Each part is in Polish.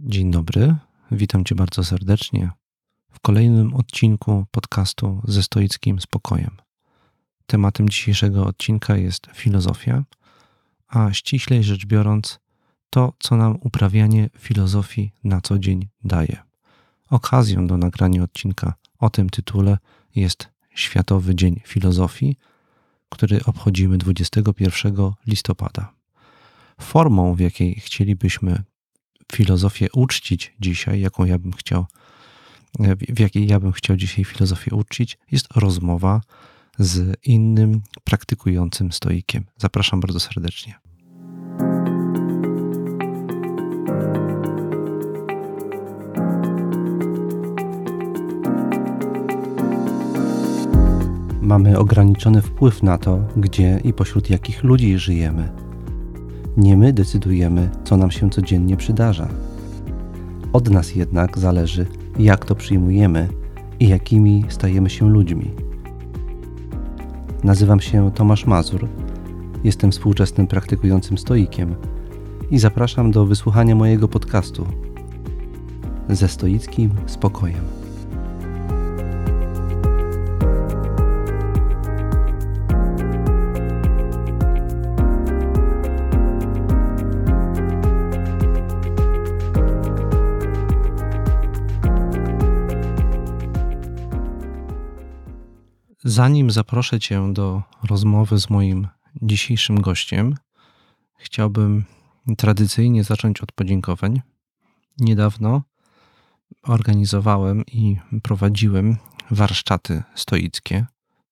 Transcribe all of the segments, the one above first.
Dzień dobry, witam Cię bardzo serdecznie w kolejnym odcinku podcastu ze stoickim spokojem. Tematem dzisiejszego odcinka jest filozofia, a ściślej rzecz biorąc, to, co nam uprawianie filozofii na co dzień daje. Okazją do nagrania odcinka o tym tytule jest Światowy Dzień Filozofii, który obchodzimy 21 listopada. Formą, w jakiej chcielibyśmy filozofię uczcić dzisiaj, jaką ja bym chciał, w jakiej ja bym chciał dzisiaj filozofię uczcić, jest rozmowa z innym praktykującym stoikiem. Zapraszam bardzo serdecznie. Mamy ograniczony wpływ na to, gdzie i pośród jakich ludzi żyjemy. Nie my decydujemy, co nam się codziennie przydarza. Od nas jednak zależy, jak to przyjmujemy i jakimi stajemy się ludźmi. Nazywam się Tomasz Mazur, jestem współczesnym praktykującym stoikiem i zapraszam do wysłuchania mojego podcastu ze stoickim spokojem. Zanim zaproszę Cię do rozmowy z moim dzisiejszym gościem, chciałbym tradycyjnie zacząć od podziękowań. Niedawno organizowałem i prowadziłem warsztaty stoickie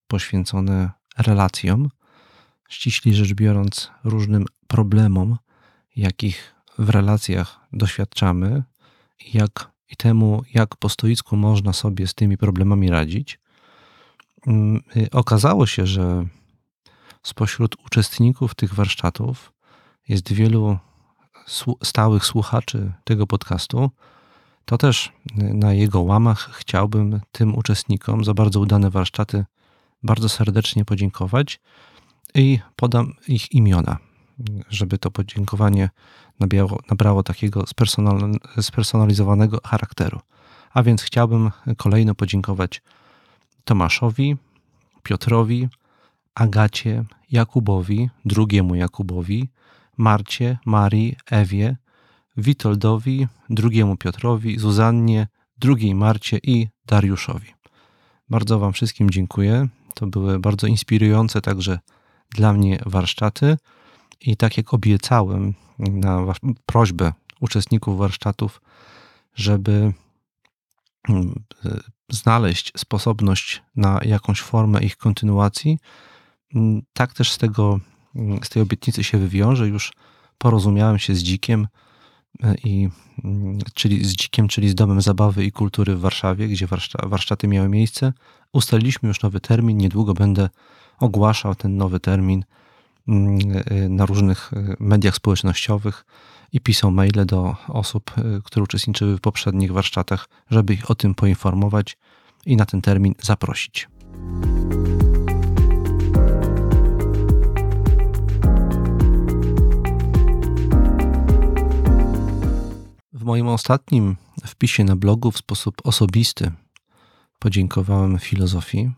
poświęcone relacjom, ściślej rzecz biorąc, różnym problemom, jakich w relacjach doświadczamy, jak i temu, jak po stoicku można sobie z tymi problemami radzić. Mm, y, okazało się, że spośród uczestników tych warsztatów jest wielu stałych słuchaczy tego podcastu. To też y, na jego łamach chciałbym tym uczestnikom za bardzo udane warsztaty bardzo serdecznie podziękować i podam ich imiona, żeby to podziękowanie nabrało, nabrało takiego spersonalizowanego charakteru. A więc chciałbym kolejno podziękować Tomaszowi, Piotrowi, Agacie, Jakubowi, drugiemu Jakubowi, Marcie, Marii, Ewie, Witoldowi, drugiemu Piotrowi, Zuzannie, drugiej Marcie i Dariuszowi. Bardzo Wam wszystkim dziękuję. To były bardzo inspirujące także dla mnie warsztaty. I tak jak obiecałem na prośbę uczestników warsztatów, żeby znaleźć sposobność na jakąś formę ich kontynuacji, mm, tak też z, tego, mm, z tej obietnicy się wywiąże. Już porozumiałem się z Dzikiem, e, i, mm, czyli z Dzikiem, czyli z Domem Zabawy i Kultury w Warszawie, gdzie warsztaty miały miejsce. Ustaliliśmy już nowy termin. Niedługo będę ogłaszał ten nowy termin e, na różnych mediach społecznościowych i pisał maile do osób, y, które uczestniczyły w poprzednich warsztatach, żeby ich o tym poinformować i na ten termin zaprosić. W moim ostatnim wpisie na blogu w sposób osobisty podziękowałem filozofii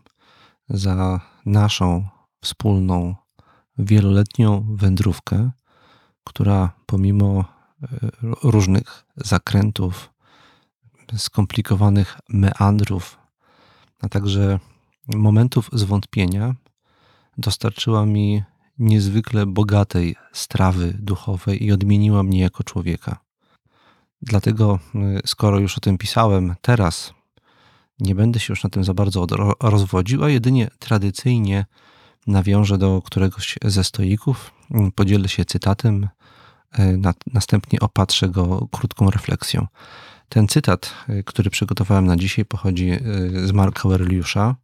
za naszą wspólną wieloletnią wędrówkę która pomimo e, różnych zakrętów, skomplikowanych meandrów, a także momentów zwątpienia, dostarczyła mi niezwykle bogatej strawy duchowej i odmieniła mnie jako człowieka. Dlatego, e, skoro już o tym pisałem, teraz nie będę się już na tym za bardzo rozwodził, a jedynie tradycyjnie nawiążę do któregoś ze stoików, podzielę się cytatem następnie opatrzę go krótką refleksją. Ten cytat, e, który przygotowałem na dzisiaj, pochodzi e, z Marka Aureliusza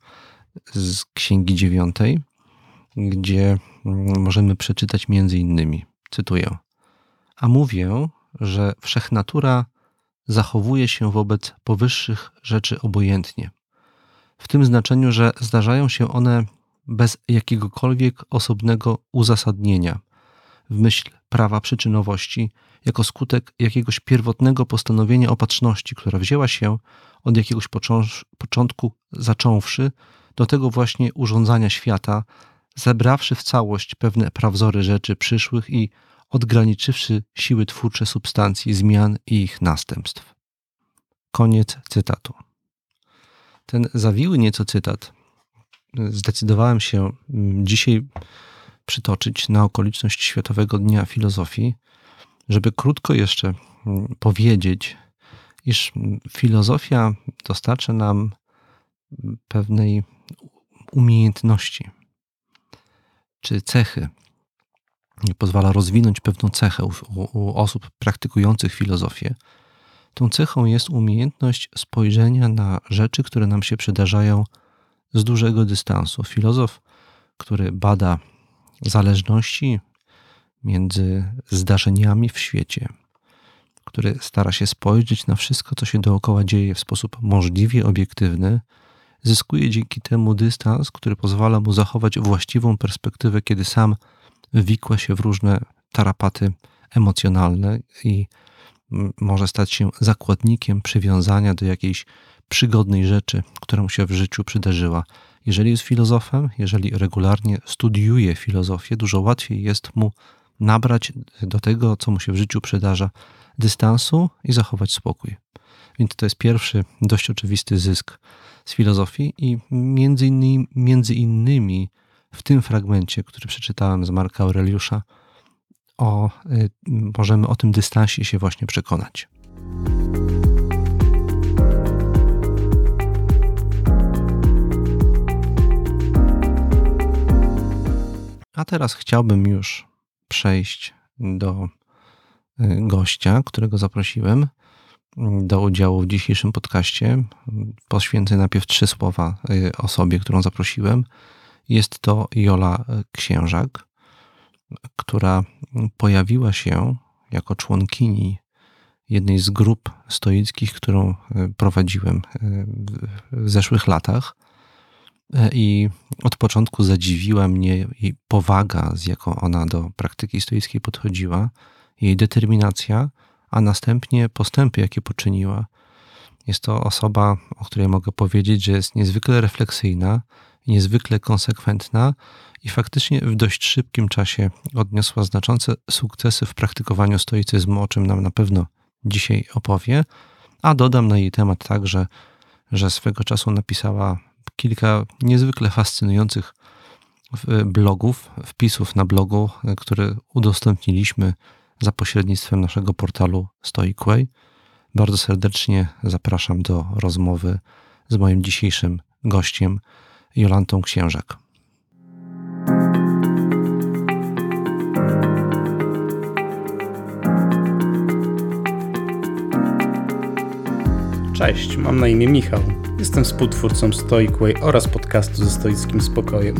z Księgi Dziewiątej, gdzie mm, możemy przeczytać między innymi, cytuję, a mówię, że wszechnatura zachowuje się wobec powyższych rzeczy obojętnie. W tym znaczeniu, że zdarzają się one bez jakiegokolwiek osobnego uzasadnienia, w myśl prawa przyczynowości jako skutek jakiegoś pierwotnego postanowienia opatrzności, która wzięła się od jakiegoś początku, zacząwszy do tego właśnie urządzania świata, zebrawszy w całość pewne prawzory rzeczy przyszłych i odgraniczywszy siły twórcze substancji, zmian i ich następstw. Koniec cytatu. Ten zawiły nieco cytat zdecydowałem się mm, dzisiaj przytoczyć na okoliczność Światowego Dnia Filozofii, żeby krótko jeszcze mm, powiedzieć, iż mm, filozofia dostarcza nam pewnej umiejętności czy cechy. Pozwala rozwinąć pewną cechę u, u osób praktykujących filozofię. Tą cechą jest umiejętność spojrzenia na rzeczy, które nam się przydarzają z dużego dystansu. Filozof, który bada zależności między zdarzeniami w świecie, który stara się spojrzeć na wszystko, co się dookoła dzieje w sposób możliwie obiektywny, zyskuje dzięki temu dystans, który pozwala mu zachować właściwą perspektywę, kiedy sam wikła się w różne tarapaty emocjonalne i może stać się zakładnikiem przywiązania do jakiejś przygodnej rzeczy, która mu się w życiu przydarzyła. Jeżeli jest filozofem, jeżeli regularnie studiuje filozofię, dużo łatwiej jest mu nabrać do tego, co mu się w życiu przydarza, dystansu i zachować spokój. Więc to jest pierwszy dość oczywisty zysk z filozofii i między innymi, między innymi w tym fragmencie, który przeczytałem z Marka Aureliusza, o, y, możemy o tym dystansie się właśnie przekonać. A teraz chciałbym już przejść do y, gościa, którego zaprosiłem do udziału w dzisiejszym podcaście. Poświęcę najpierw trzy słowa y, osobie, którą zaprosiłem. Jest to Jola Księżak, która pojawiła się jako członkini jednej z grup stoickich, którą y, prowadziłem w zeszłych latach. E, I od początku zadziwiła mnie jej powaga, z jaką ona do praktyki stoickiej podchodziła, jej determinacja, a następnie postępy, jakie poczyniła. Jest to osoba, o której mogę powiedzieć, że jest niezwykle refleksyjna, niezwykle konsekwentna i faktycznie w dość szybkim czasie odniosła znaczące sukcesy w praktykowaniu stoicyzmu, o czym nam na pewno dzisiaj opowie. A dodam na jej temat także, że swego czasu napisała kilka niezwykle fascynujących blogów, wpisów na blogu, które udostępniliśmy za pośrednictwem naszego portalu Stoicway. Bardzo serdecznie zapraszam do rozmowy z moim dzisiejszym gościem, Jolantą Księżak. Cześć, mam na imię Michał. Jestem współtwórcą Stoicway oraz podcastu ze stoickim spokojem.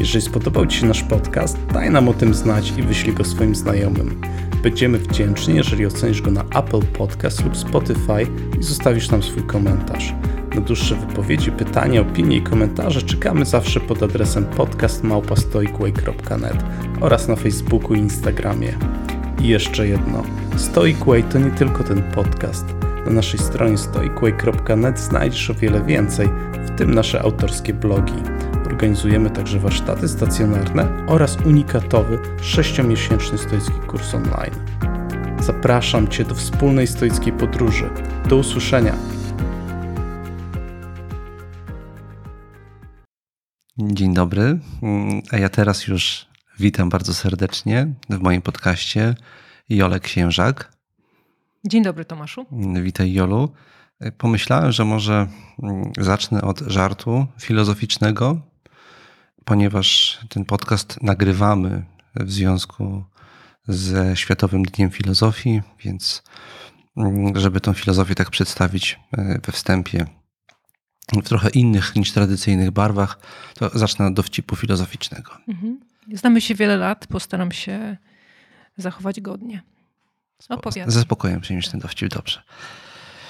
Jeżeli spodobał Ci się nasz podcast, daj nam o tym znać i wyślij go swoim znajomym. Będziemy wdzięczni, jeżeli ocenisz go na Apple Podcast lub Spotify i zostawisz nam swój komentarz. Na dłuższe wypowiedzi, pytania, opinie i komentarze czekamy zawsze pod adresem podcastmałpastoicway.net oraz na Facebooku i Instagramie. I jeszcze jedno. Stoicway to nie tylko ten podcast – na naszej stronie stoicway.net znajdziesz o wiele więcej, w tym nasze autorskie blogi. Organizujemy także warsztaty stacjonarne oraz unikatowy 6-miesięczny stoicki kurs online. Zapraszam Cię do wspólnej stoickiej podróży. Do usłyszenia! Dzień dobry, a ja teraz już witam bardzo serdecznie w moim podcaście Jolek Księżak. Dzień dobry, Tomaszu. Witaj, Jolu. Pomyślałem, że może mm, zacznę od żartu filozoficznego, ponieważ ten podcast nagrywamy w związku ze Światowym Dniem Filozofii, więc mm, żeby tą filozofię tak przedstawić e, we wstępie w trochę innych niż tradycyjnych barwach, to zacznę od dowcipu filozoficznego. Mhm. Znamy się wiele lat, postaram się zachować godnie. Opowiadam. Ze spokojem ten dowcip, dobrze.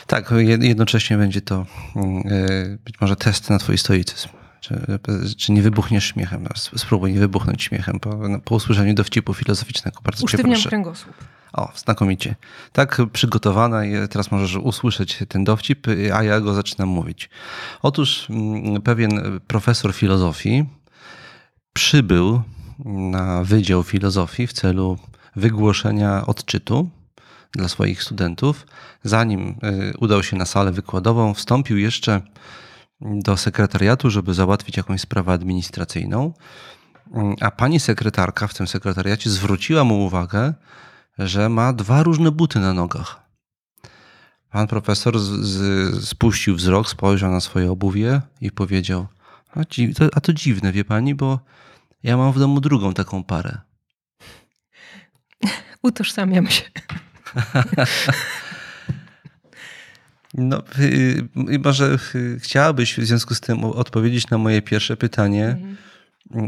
Tak, jednocześnie będzie to mm, e, być może test na twój stoicyzm. Czy, czy nie wybuchniesz śmiechem? No, spróbuj nie wybuchnąć śmiechem po, no, po usłyszeniu dowcipu filozoficznego. Bardzo Usztywniam cię proszę. kręgosłup. O, znakomicie. Tak przygotowana teraz możesz usłyszeć ten dowcip, a ja go zaczynam mówić. Otóż mm, pewien profesor filozofii przybył na Wydział Filozofii w celu wygłoszenia odczytu dla swoich studentów. Zanim y, udał się na salę wykładową, wstąpił jeszcze do sekretariatu, żeby załatwić jakąś sprawę administracyjną. Mm, a pani sekretarka w tym sekretariacie zwróciła mu uwagę, że ma dwa różne buty na nogach. Pan profesor z, z, spuścił wzrok, spojrzał na swoje obuwie i powiedział: a, to, a to dziwne, wie pani, bo ja mam w domu drugą taką parę. Utożsamiam się. No, może chciałabyś w związku z tym odpowiedzieć na moje pierwsze pytanie mhm.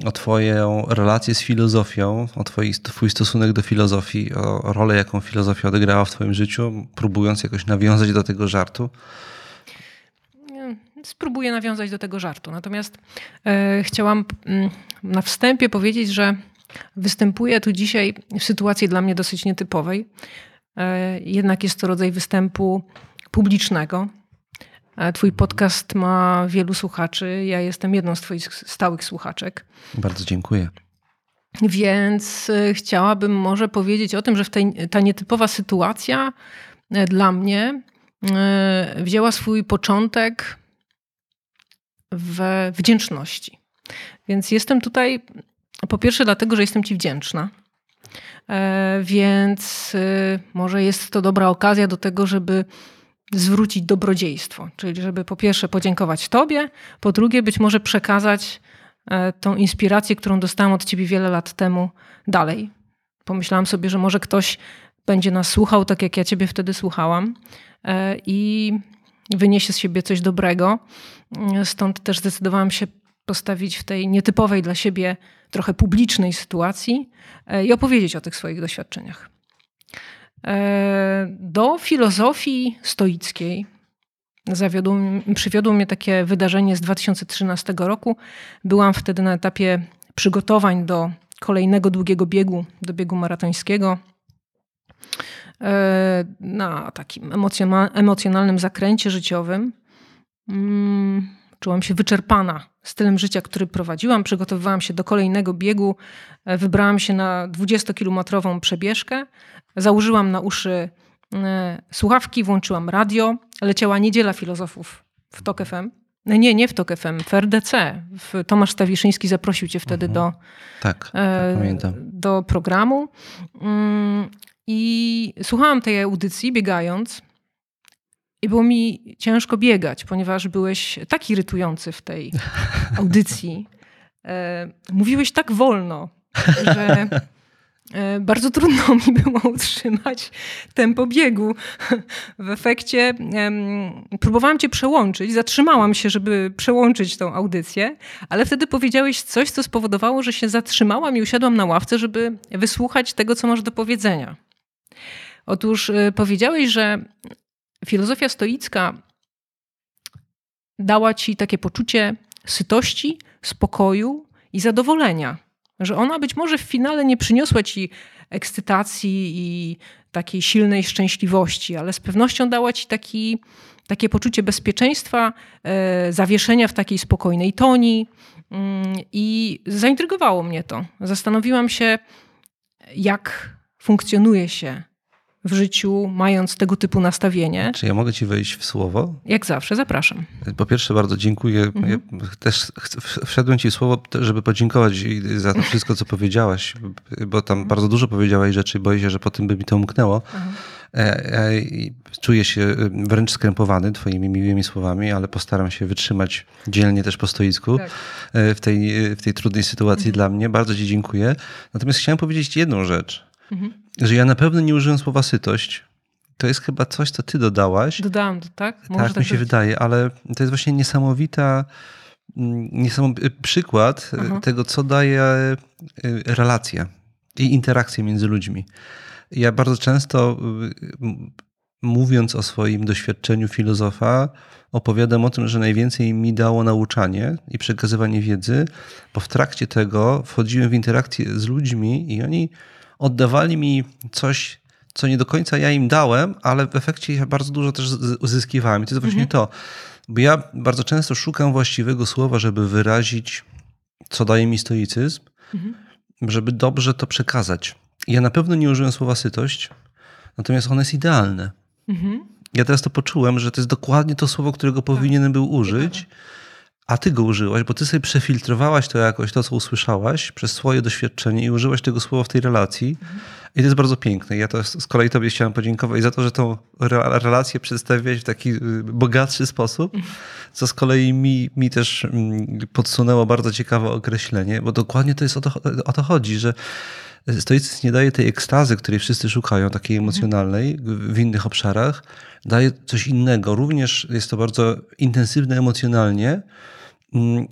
o Twoją relację z filozofią, o twoi, Twój stosunek do filozofii, o rolę, jaką filozofia odegrała w Twoim życiu, próbując jakoś nawiązać do tego żartu. Spróbuję nawiązać do tego żartu. Natomiast e, chciałam mm, na wstępie powiedzieć, że występuję tu dzisiaj w sytuacji dla mnie dosyć nietypowej. E, jednak jest to rodzaj występu publicznego. E, twój podcast ma wielu słuchaczy. Ja jestem jedną z Twoich stałych słuchaczek. Bardzo dziękuję. Więc e, chciałabym może powiedzieć o tym, że tej, ta nietypowa sytuacja dla mnie wzięła swój początek w wdzięczności. Więc jestem tutaj po pierwsze dlatego, że jestem Ci wdzięczna. E, więc y, może jest to dobra okazja do tego, żeby zwrócić dobrodziejstwo. Czyli żeby po pierwsze podziękować Tobie, po drugie być może przekazać e, tą inspirację, którą dostałam od Ciebie wiele lat temu dalej. Pomyślałam sobie, że może ktoś będzie nas słuchał tak, jak ja Ciebie wtedy słuchałam e, i wyniesie z siebie coś dobrego. Stąd też zdecydowałam się postawić w tej nietypowej dla siebie, trochę publicznej sytuacji e, i opowiedzieć o tych swoich doświadczeniach. E, do filozofii stoickiej zawiodło, przywiodło mnie takie wydarzenie z 2013 roku. Byłam wtedy na etapie przygotowań do kolejnego długiego biegu, do biegu maratońskiego. E, na takim emocjonalnym zakręcie życiowym. Czułam się wyczerpana stylem życia, który prowadziłam. Przygotowywałam się do kolejnego biegu. E, wybrałam się na 20-kilometrową przebieżkę. Założyłam na uszy e, słuchawki, włączyłam radio. Leciała Niedziela Filozofów w TOK FM. Nie, nie w TOK FM, w RDC. Tomasz Stawiszyński zaprosił cię wtedy mhm. do, tak, tak, do programu. Mm, I słuchałam tej audycji biegając. I było mi ciężko biegać, ponieważ byłeś tak irytujący w tej audycji. E, mówiłeś tak wolno, że e, bardzo trudno mi było utrzymać tempo biegu. W efekcie próbowałam cię przełączyć, zatrzymałam się, żeby przełączyć tą audycję, ale wtedy powiedziałeś coś, co spowodowało, że się zatrzymałam i usiadłam na ławce, żeby wysłuchać tego, co masz do powiedzenia. Otóż e, powiedziałeś, że filozofia stoicka dała ci takie poczucie sytości, spokoju i zadowolenia. Że ona być może w finale nie przyniosła ci ekscytacji i takiej silnej szczęśliwości, ale z pewnością dała ci taki, takie poczucie bezpieczeństwa, e, zawieszenia w takiej spokojnej toni. Mm, I zaintrygowało mnie to. Zastanowiłam się, jak funkcjonuje się w życiu, mając tego typu nastawienie. Czy ja mogę ci wejść w słowo? Jak zawsze, zapraszam. Po pierwsze, bardzo dziękuję. Mhm. Ja też wszedłem ci w słowo, żeby podziękować za to wszystko, co powiedziałaś, bo tam mhm. bardzo dużo powiedziałaś rzeczy, boję się, że po tym by mi to umknęło. Mhm. Czuję się e, wręcz skrępowany twoimi miłymi słowami, ale postaram się wytrzymać dzielnie też po stoisku tak. E, w, tej, w tej trudnej sytuacji mhm. dla mnie. Bardzo ci dziękuję. Natomiast chciałem powiedzieć jedną rzecz. Mhm że ja na pewno nie użyłem słowa sytość. To jest chyba coś, co ty dodałaś. Dodałam to, tak? Może tak, tak mi się być. wydaje, ale to jest właśnie niesamowita, mm, niesamowity przykład Aha. tego, co daje y, relacja i interakcje między ludźmi. Ja bardzo często mówiąc o swoim doświadczeniu filozofa, opowiadam o tym, że najwięcej mi dało nauczanie i przekazywanie wiedzy, bo w trakcie tego wchodziłem w interakcję z ludźmi i oni oddawali mi coś, co nie do końca ja im dałem, ale w efekcie ja bardzo dużo też uzyskiwałem. I to jest właśnie mhm. to. Bo ja bardzo często szukam właściwego słowa, żeby wyrazić, co daje mi stoicyzm, mhm. żeby dobrze to przekazać. Ja na pewno nie użyłem słowa sytość, natomiast ono jest idealne. Mhm. Ja teraz to poczułem, że to jest dokładnie to słowo, którego powinienem był użyć, a ty go użyłaś, bo ty sobie przefiltrowałaś to jakoś, to co usłyszałaś przez swoje doświadczenie i użyłaś tego słowa w tej relacji. Mhm. I to jest bardzo piękne. Ja to z kolei tobie chciałem podziękować za to, że tą relację przedstawiłeś w taki y, bogatszy sposób, co z kolei mi, mi też mm, podsunęło bardzo ciekawe określenie, bo dokładnie to jest o to, o to chodzi, że stoicyzm nie daje tej ekstazy, której wszyscy szukają, takiej mhm. emocjonalnej w innych obszarach, daje coś innego. Również jest to bardzo intensywne emocjonalnie,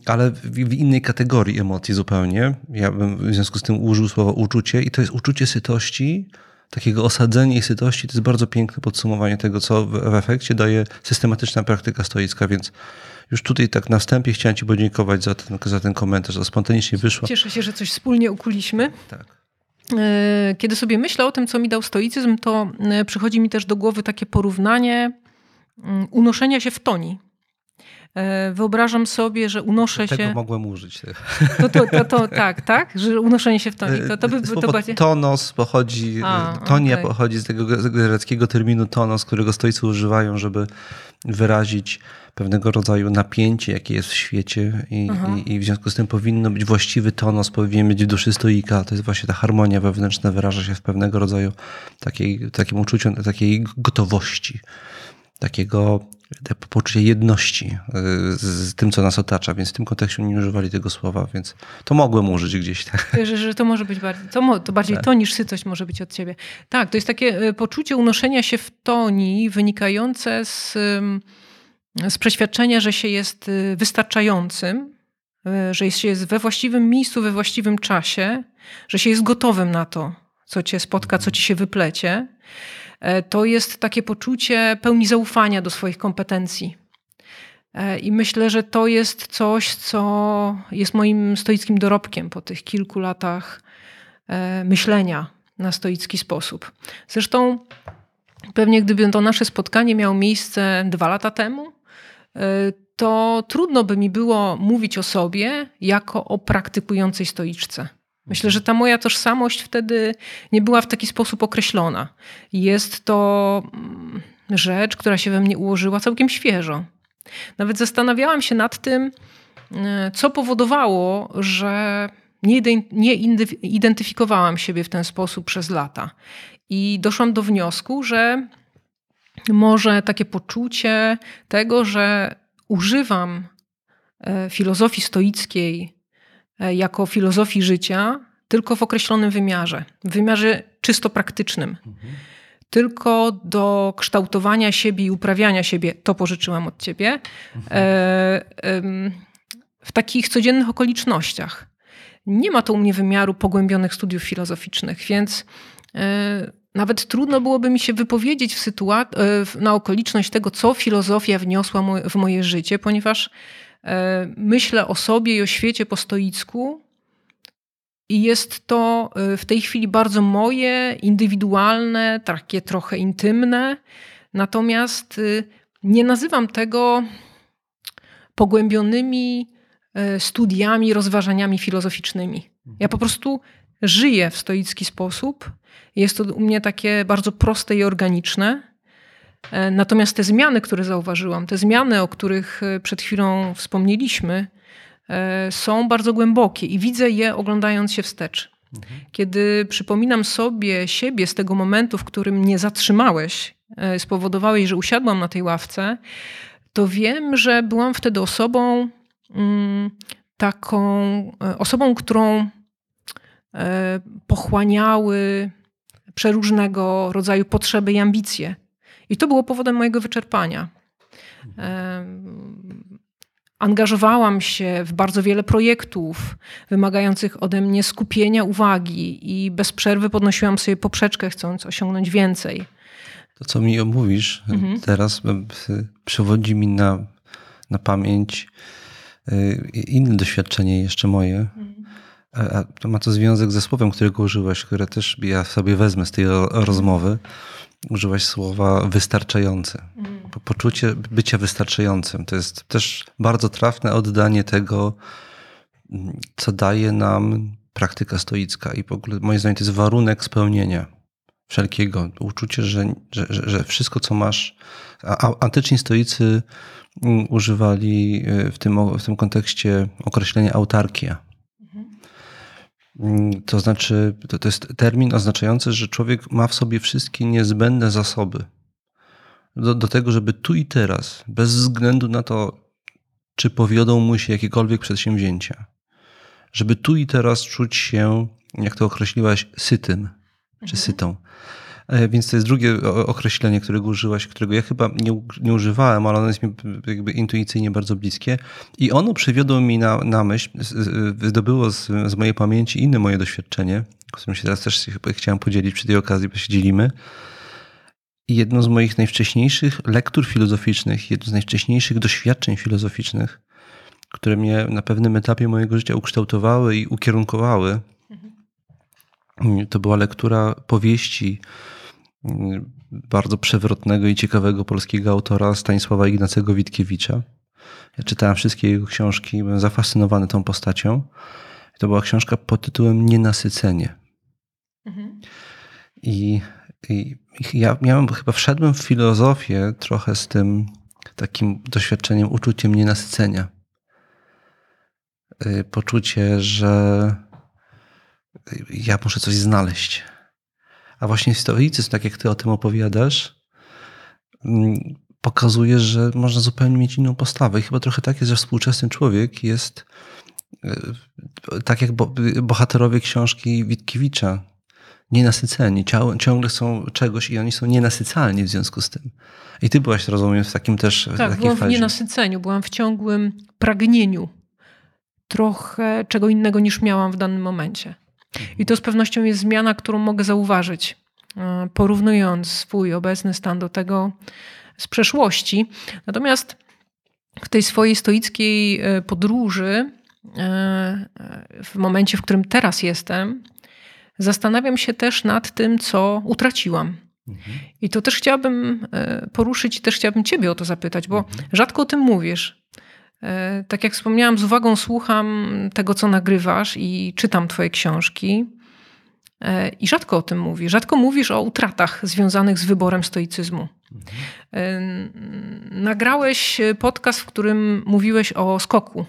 ale w innej kategorii emocji zupełnie. Ja bym w związku z tym użył słowa uczucie i to jest uczucie sytości, takiego osadzenia i sytości. To jest bardzo piękne podsumowanie tego, co w efekcie daje systematyczna praktyka stoicka, więc już tutaj tak na wstępie chciałem Ci podziękować za ten, za ten komentarz, że spontanicznie wyszło. Cieszę się, że coś wspólnie ukuliśmy. Tak. E, kiedy sobie myślę o tym, co mi dał stoicyzm, to e, przychodzi mi też do głowy takie porównanie mm, unoszenia się w toni. E, wyobrażam sobie, że unoszę Tego się. Tego mogłem użyć. To, to, to, to, tak, tak? Że unoszenie się w toni. To, to by, to bardziej... Tonos pochodzi, A, tonia okay. pochodzi z tego greckiego terminu tonos, którego stoicy używają, żeby wyrazić pewnego rodzaju napięcie, jakie jest w świecie i, i, i, w związku z tym powinno być właściwy tonos, powinien być w duszy stoika. To jest właśnie ta harmonia wewnętrzna wyraża się w pewnego rodzaju takiej, takim uczuciu, takiej gotowości, takiego poczucia jedności y, z tym, co nas otacza, więc w tym kontekście nie używali tego słowa, więc to mogłem użyć gdzieś. Tak. Że, że to może być bardziej, to, to bardziej tak. to niż sytość może być od ciebie. Tak, to jest takie y, poczucie unoszenia się w toni wynikające z z przeświadczenia, że się jest y, wystarczającym, że się jest we właściwym miejscu, we właściwym czasie, że się jest gotowym na to, co cię spotka, co ci się wyplecie, to jest takie poczucie pełni zaufania do swoich kompetencji. E, I myślę, że to jest coś, co jest moim stoickim dorobkiem po tych kilku latach e, myślenia na stoicki sposób. Zresztą pewnie gdyby to nasze spotkanie miało miejsce dwa lata temu, to trudno by mi było mówić o sobie jako o praktykującej stoiczce. Myślę, że ta moja tożsamość wtedy nie była w taki sposób określona. Jest to mm, rzecz, która się we mnie ułożyła całkiem świeżo. Nawet zastanawiałam się nad tym, e, co powodowało, że nie identyfikowałam siebie w ten sposób przez lata. I doszłam do wniosku, że może takie poczucie tego, że używam e, filozofii stoickiej jako filozofii życia tylko w określonym wymiarze, w wymiarze czysto praktycznym. Mhm. Tylko do kształtowania siebie i uprawiania siebie, to pożyczyłam od ciebie, mhm. e, w takich codziennych okolicznościach. Nie ma to u mnie wymiaru pogłębionych studiów filozoficznych, więc nawet trudno byłoby mi się wypowiedzieć w sytuac- na okoliczność tego, co filozofia wniosła w moje życie, ponieważ e, myślę o sobie i o świecie po stoicku i jest to e, w tej chwili bardzo moje, indywidualne, takie trochę intymne. Natomiast e, nie nazywam tego pogłębionymi studiami, rozważaniami filozoficznymi. Ja po prostu żyję w stoicki sposób jest to u mnie takie bardzo proste i organiczne. E, natomiast te zmiany, które zauważyłam, te zmiany, o których e, przed chwilą wspomnieliśmy, e, są bardzo głębokie i widzę je oglądając się wstecz. Mhm. Kiedy przypominam sobie siebie z tego momentu, w którym mnie zatrzymałeś, spowodowałeś, że usiadłam na tej ławce, to wiem, że byłam wtedy osobą mm, taką, osobą, którą pochłaniały przeróżnego rodzaju potrzeby i ambicje. I to było powodem mojego wyczerpania. Angażowałam się w bardzo wiele projektów wymagających ode mnie skupienia uwagi i bez przerwy podnosiłam sobie poprzeczkę, chcąc osiągnąć więcej. To, co mi omówisz mhm. teraz, przewodzi mi na, na pamięć inne doświadczenie jeszcze moje. Mhm. A to ma to związek ze słowem, którego użyłaś, które też ja sobie wezmę z tej rozmowy. Użyłaś słowa wystarczający. Mm. Poczucie bycia wystarczającym. To jest też bardzo trafne oddanie tego, co daje nam praktyka stoicka i w ogóle moim zdaniem to jest warunek spełnienia wszelkiego. Uczucie, że, że, że wszystko, co masz. A antyczni stoicy mm, używali y, w tym, w tym kontekście określenia autarkia to znaczy, to, to jest termin oznaczający, że człowiek ma w sobie wszystkie niezbędne zasoby do, do tego, żeby tu i teraz, bez względu na to, czy powiodą mu się jakiekolwiek przedsięwzięcia, żeby tu i teraz czuć się, jak to określiłaś, sytym czy mhm. sytą. E, więc to jest drugie określenie, którego użyłaś, którego ja chyba nie, nie używałem, ale ono jest mi jakby intuicyjnie bardzo bliskie. I ono przywiodło mi na, na myśl, wydobyło z, z mojej pamięci inne moje doświadczenie, którym się teraz też chciałem podzielić przy tej okazji, bo się dzielimy. Jedno z moich najwcześniejszych lektur filozoficznych, jedno z najwcześniejszych doświadczeń filozoficznych, które mnie na pewnym etapie mojego życia ukształtowały i ukierunkowały, mhm. to była lektura powieści bardzo przewrotnego i ciekawego polskiego autora Stanisława Ignacego Witkiewicza. Ja czytałem wszystkie jego książki, byłem zafascynowany tą postacią. To była książka pod tytułem Nienasycenie. Mhm. I, I, ja miałem, chyba wszedłem w filozofię trochę z tym takim doświadczeniem, uczuciem nienasycenia. Y, poczucie, że ja muszę coś znaleźć a właśnie stoicyzm, tak jak ty o tym opowiadasz, mm, pokazuje, że można zupełnie mieć inną postawę. I chyba trochę tak jest, że współczesny człowiek jest e, tak jak bohaterowie książki Witkiewicza, nienasyceni. Ciągle są czegoś i oni są nienasycalni w związku z tym. I ty byłaś, rozumiem, w takim też Tak, byłam w nienasyceniu, byłam w ciągłym pragnieniu trochę czego innego niż miałam w danym momencie. I to z pewnością jest zmiana, którą mogę zauważyć, e, porównując swój obecny stan do tego z przeszłości. Natomiast w tej swojej stoickiej e, podróży, e, w momencie, w którym teraz jestem, zastanawiam się też nad tym, co utraciłam. Mhm. I to też chciałabym poruszyć i też chciałabym Ciebie o to zapytać, bo mhm. rzadko o tym mówisz. E, tak jak wspomniałam, z uwagą słucham tego, co nagrywasz i czytam Twoje książki. E, I rzadko o tym mówisz. Rzadko mówisz o utratach związanych z wyborem stoicyzmu. Mhm. Nagrałeś podcast, w którym mówiłeś o skoku.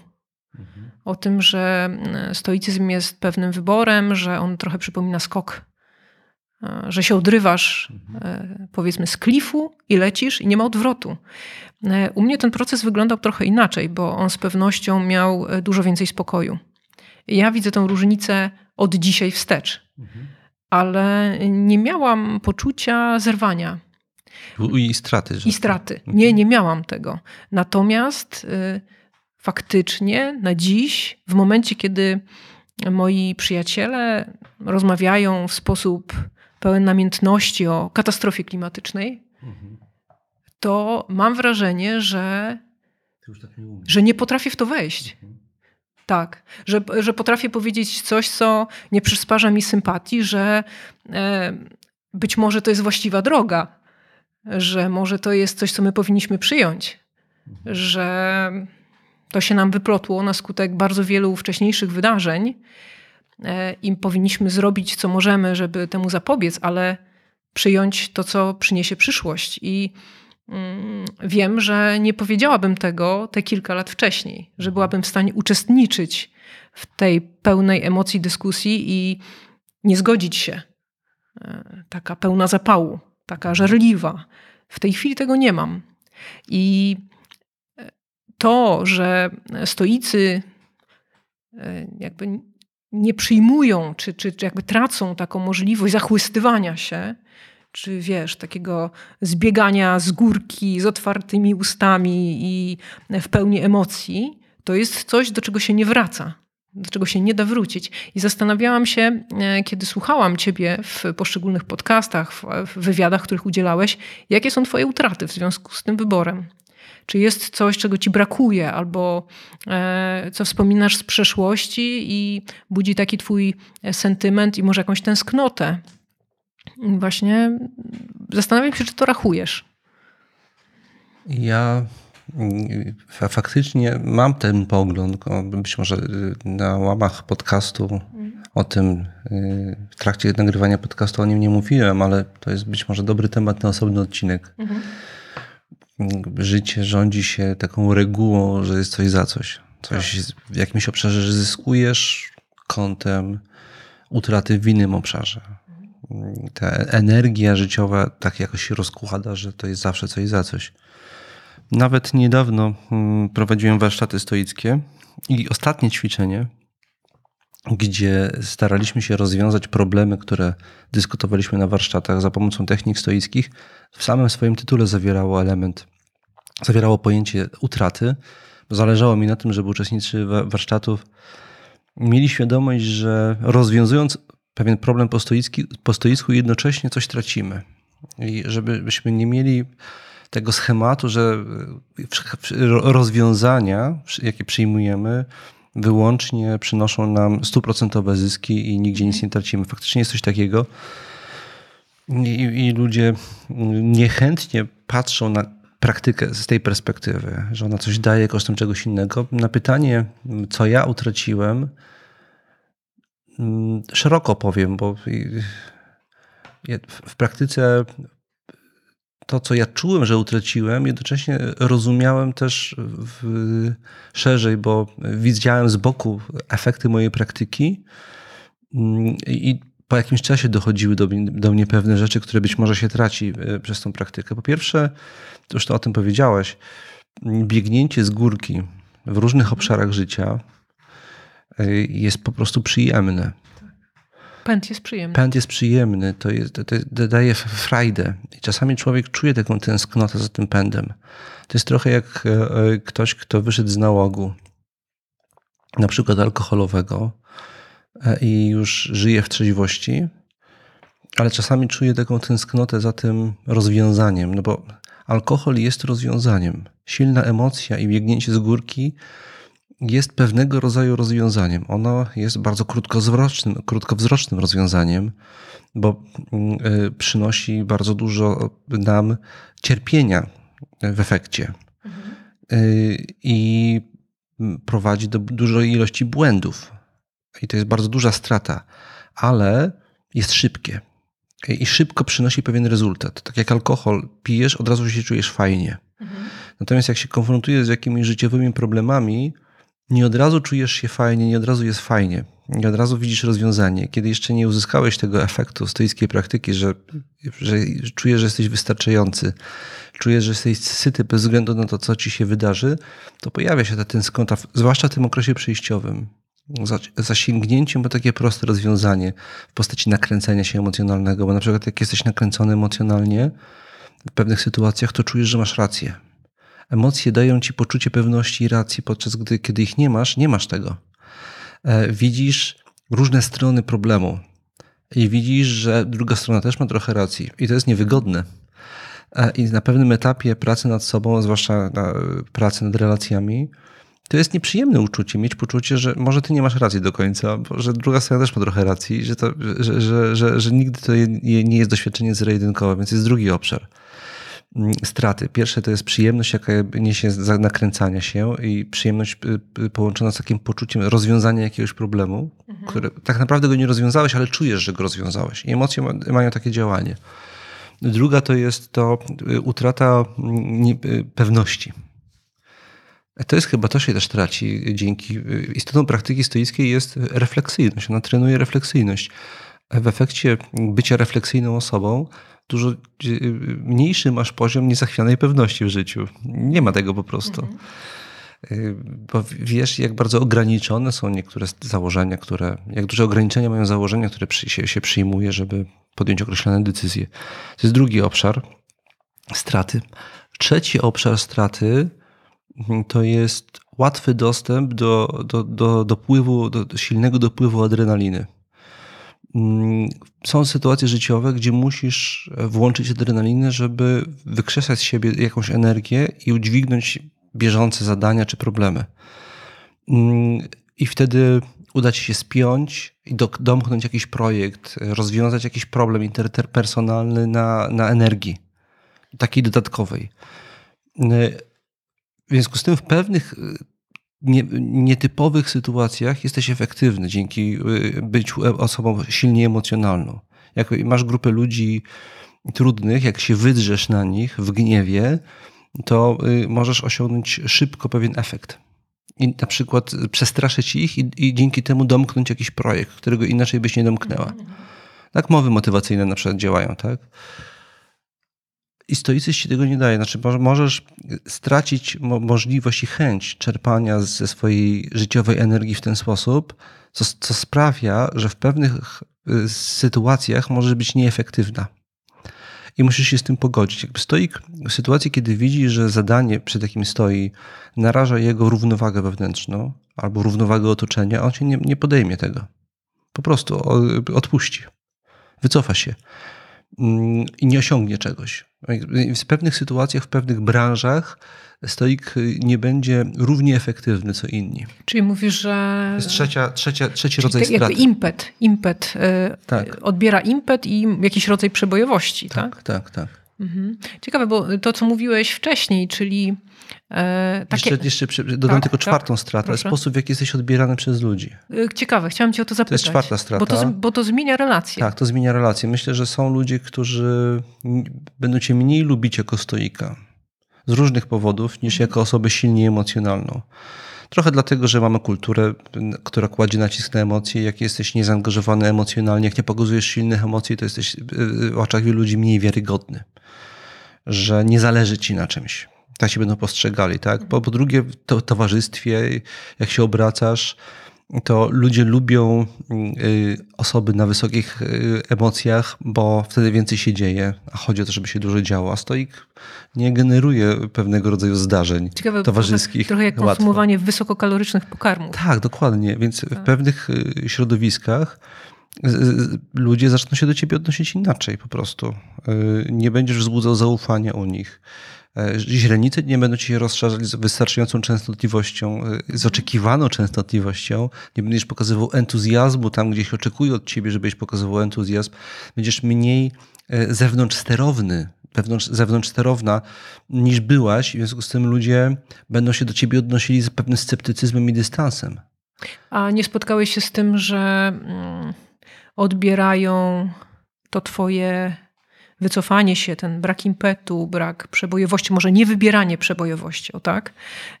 O tym, że stoicyzm jest pewnym wyborem, że on trochę przypomina skok. Że się odrywasz, mhm. powiedzmy, z klifu i lecisz i nie ma odwrotu. E, u mnie ten proces wyglądał trochę inaczej, bo on z pewnością miał e, dużo więcej spokoju. Ja widzę tę różnicę od dzisiaj wstecz, mhm. ale nie miałam poczucia zerwania. I straty. I straty. Mhm. Nie, nie miałam tego. Natomiast y, faktycznie na dziś, w momencie, kiedy moi przyjaciele rozmawiają w sposób pełen namiętności o katastrofie klimatycznej, mhm to mam wrażenie, że, tak nie, że nie potrafię w to wejść. Mhm. Tak, że, że potrafię powiedzieć coś, co nie przysparza mi sympatii, że e, być może to jest właściwa droga, że może to jest coś, co my powinniśmy przyjąć, mhm. że to się nam wyplotło na skutek bardzo wielu wcześniejszych wydarzeń e, i powinniśmy zrobić, co możemy, żeby temu zapobiec, ale przyjąć to, co przyniesie przyszłość. I wiem, że nie powiedziałabym tego te kilka lat wcześniej, że byłabym w stanie uczestniczyć w tej pełnej emocji dyskusji i nie zgodzić się. E, taka pełna zapału, taka żarliwa. W tej chwili tego nie mam. I e, to, że stoicy e, jakby nie przyjmują, czy, czy, czy jakby tracą taką możliwość zachłystywania się, czy wiesz, takiego zbiegania z górki z otwartymi ustami i w pełni emocji, to jest coś, do czego się nie wraca. do czego się nie da wrócić. I zastanawiałam się, e, kiedy słuchałam Ciebie w poszczególnych podcastach, w wywiadach, których udzielałeś, jakie są Twoje utraty w związku z tym wyborem. Czy jest coś, czego Ci brakuje, albo e, co wspominasz z przeszłości i budzi taki Twój sentyment i może jakąś tęsknotę? Właśnie zastanawiam się, czy to rachujesz. Ja faktycznie mam ten pogląd, być może y, na łamach podcastu o tym, y, w trakcie nagrywania podcastu o nim nie mówiłem, ale to jest być może dobry temat na osobny odcinek. Mhm. Życie rządzi się taką regułą, że jest coś za coś. Coś w jakimś obszarze zyskujesz kątem utraty w innym obszarze. Ta energia życiowa tak jakoś się rozkłada, że to jest zawsze coś za coś. Nawet niedawno mm, prowadziłem warsztaty stoickie i ostatnie ćwiczenie, gdzie staraliśmy się rozwiązać problemy, które dyskutowaliśmy na warsztatach za pomocą technik stoickich, w samym swoim tytule zawierało element, zawierało pojęcie utraty. Zależało mi na tym, żeby uczestnicy warsztatów mieli świadomość, że rozwiązując pewien problem po, po stoicku, jednocześnie coś tracimy. I żebyśmy nie mieli tego schematu, że rozwiązania, jakie przyjmujemy, wyłącznie przynoszą nam stuprocentowe zyski i nigdzie nic nie tracimy. Faktycznie jest coś takiego. I, I, ludzie niechętnie patrzą na praktykę z tej perspektywy, że ona coś daje kosztem czegoś innego. Na pytanie, co ja utraciłem, szeroko powiem, bo w praktyce to, co ja czułem, że utraciłem, jednocześnie rozumiałem też w, szerzej, bo widziałem z boku efekty mojej praktyki mm, i po jakimś czasie dochodziły do, do mnie pewne rzeczy, które być może się traci e, przez tą praktykę. Po pierwsze, już to o tym powiedziałeś, biegnięcie z górki w różnych obszarach życia jest po prostu przyjemne. Pęd jest przyjemny. Pęd jest przyjemny, to, jest, to, to daje frajdę. I czasami człowiek czuje taką tęsknotę za tym pędem. To jest trochę jak e, e, ktoś, kto wyszedł z nałogu, na przykład alkoholowego e, i już żyje w trzeźwości, ale czasami czuje taką tęsknotę za tym rozwiązaniem, no bo alkohol jest rozwiązaniem. Silna emocja i biegnięcie z górki jest pewnego rodzaju rozwiązaniem. Ono jest bardzo krótkowzrocznym, krótkowzrocznym rozwiązaniem, bo mm, y, przynosi bardzo dużo nam cierpienia w efekcie mhm. i prowadzi do dużej ilości błędów. I to jest bardzo duża strata, ale jest szybkie. I szybko przynosi pewien rezultat. Tak jak alkohol, pijesz, od razu się czujesz fajnie. Mhm. Natomiast jak się konfrontujesz z jakimiś życiowymi problemami, nie od razu czujesz się fajnie, nie od razu jest fajnie, nie od razu widzisz rozwiązanie. Kiedy jeszcze nie uzyskałeś tego efektu stoickiej praktyki, że, że czujesz, że jesteś wystarczający, czujesz, że jesteś syty bez względu na to, co ci się wydarzy, to pojawia się ta tęsknota, zwłaszcza w tym okresie przejściowym. Za, za sięgnięciem po takie proste rozwiązanie w postaci nakręcenia się emocjonalnego, bo na przykład jak jesteś nakręcony emocjonalnie w pewnych sytuacjach, to czujesz, że masz rację Emocje dają ci poczucie pewności i racji, podczas gdy kiedy ich nie masz, nie masz tego. E, widzisz różne strony problemu i widzisz, że druga strona też ma trochę racji i to jest niewygodne. E, I na pewnym etapie pracy nad sobą, zwłaszcza na pracy nad relacjami, to jest nieprzyjemne uczucie, mieć poczucie, że może ty nie masz racji do końca, że druga strona też ma trochę racji, że, to, że, że, że, że nigdy to nie jest doświadczenie zero-jedynkowe, więc jest drugi obszar. Mm, straty. Pierwsze to jest przyjemność, jaka niesie z nakręcania się i przyjemność y, y, połączona z takim poczuciem rozwiązania jakiegoś problemu, mhm. które tak naprawdę go nie rozwiązałeś, ale czujesz, że go rozwiązałeś. I emocje mają takie działanie. Druga to jest to y, utrata mm, pewności. To jest chyba to się też traci dzięki. Istotą praktyki stoickiej jest refleksyjność. Ona trenuje refleksyjność. W efekcie bycia refleksyjną osobą dużo mniejszy masz poziom niezachwianej pewności w życiu. Nie ma tego po prostu. Mhm. Y, bo wiesz, jak bardzo ograniczone są niektóre założenia, które, jak duże ograniczenia mają założenia, które się, się przyjmuje, żeby podjąć określone decyzje. To jest drugi obszar straty. Trzeci obszar straty mm, to jest łatwy dostęp do, do, do dopływu, do silnego dopływu adrenaliny. Są sytuacje życiowe, gdzie musisz włączyć adrenalinę, żeby wykrzesać z siebie jakąś energię i udźwignąć bieżące zadania czy problemy. I wtedy uda ci się spiąć i do, domknąć jakiś projekt, rozwiązać jakiś problem interpersonalny na, na energii, takiej dodatkowej. W związku z tym w pewnych nie, nietypowych sytuacjach jesteś efektywny dzięki byciu osobą silnie emocjonalną. Jak masz grupę ludzi trudnych, jak się wydrzesz na nich w gniewie, to y, możesz osiągnąć szybko pewien efekt i na przykład przestraszyć ich i, i, dzięki temu domknąć jakiś projekt, którego inaczej byś nie domknęła. Tak mowy motywacyjne na przykład działają, tak? I stoicyzm ci tego nie daje. Znaczy, możesz stracić możliwość i chęć czerpania ze swojej życiowej energii w ten sposób, co, co sprawia, że w pewnych y, sytuacjach możesz być nieefektywna i musisz się z tym pogodzić. Jakby stoik w sytuacji, kiedy widzi, że zadanie, przed jakim stoi, naraża jego równowagę wewnętrzną albo równowagę otoczenia, on się nie, nie podejmie tego. Po prostu odpuści, wycofa się mm, i nie osiągnie czegoś. W pewnych sytuacjach, w pewnych branżach stoik nie będzie równie efektywny co inni. Czyli mówisz, że. To jest trzecia, trzecia, trzeci rodzaj straty. Jakby impet, impet y, tak. odbiera impet i jakiś rodzaj przebojowości, tak? Tak, tak. tak. Mhm. Ciekawe, bo to, co mówiłeś wcześniej, czyli. E, takie... Jeszcze, jeszcze dodam tak, tylko tak. czwartą tak, stratę, proszę. sposób, w jaki jesteś odbierany przez ludzi. Y, ciekawe, chciałam cię o to zapytać. To jest czwarta strata. Bo to, bo to zmienia relacje. Tak, to zmienia relacje. Myślę, że są ludzie, którzy będą cię mniej lubić jako stoika z różnych powodów niż jako osobę silnie emocjonalną. Trochę dlatego, że mamy kulturę, która kładzie nacisk na emocje. Jak jesteś niezaangażowany emocjonalnie, jak nie pokazujesz silnych emocji, to jesteś w oczach wielu ludzi mniej wiarygodny. Że nie zależy ci na czymś. Tak się będą postrzegali, tak? Po, po drugie, w towarzystwie, jak się obracasz, to ludzie lubią y, osoby na wysokich y, emocjach, bo wtedy więcej się dzieje, a chodzi o to, żeby się dużo działo. A stoik nie generuje pewnego rodzaju zdarzeń Ciekawe, towarzyskich. Trochę jak konsumowanie wysokokalorycznych pokarmów. Tak, dokładnie. Więc tak. w pewnych y, środowiskach ludzie zaczną się do ciebie odnosić inaczej po prostu. Nie będziesz wzbudzał zaufania u nich. E, źrenice nie będą ci się rozszerzać z wystarczającą częstotliwością, e, z oczekiwaną częstotliwością. Nie będziesz pokazywał entuzjazmu tam, gdzie się oczekuje od ciebie, żebyś pokazywał entuzjazm. Będziesz mniej zewnątrz sterowny, wewnątrz, zewnątrz sterowna niż byłaś. W związku z tym ludzie będą się do ciebie odnosili z pewnym sceptycyzmem i dystansem. A nie spotkałeś się z tym, że mm, odbierają to twoje wycofanie się, ten brak impetu, brak przebojowości, może nie wybieranie przebojowości, o tak,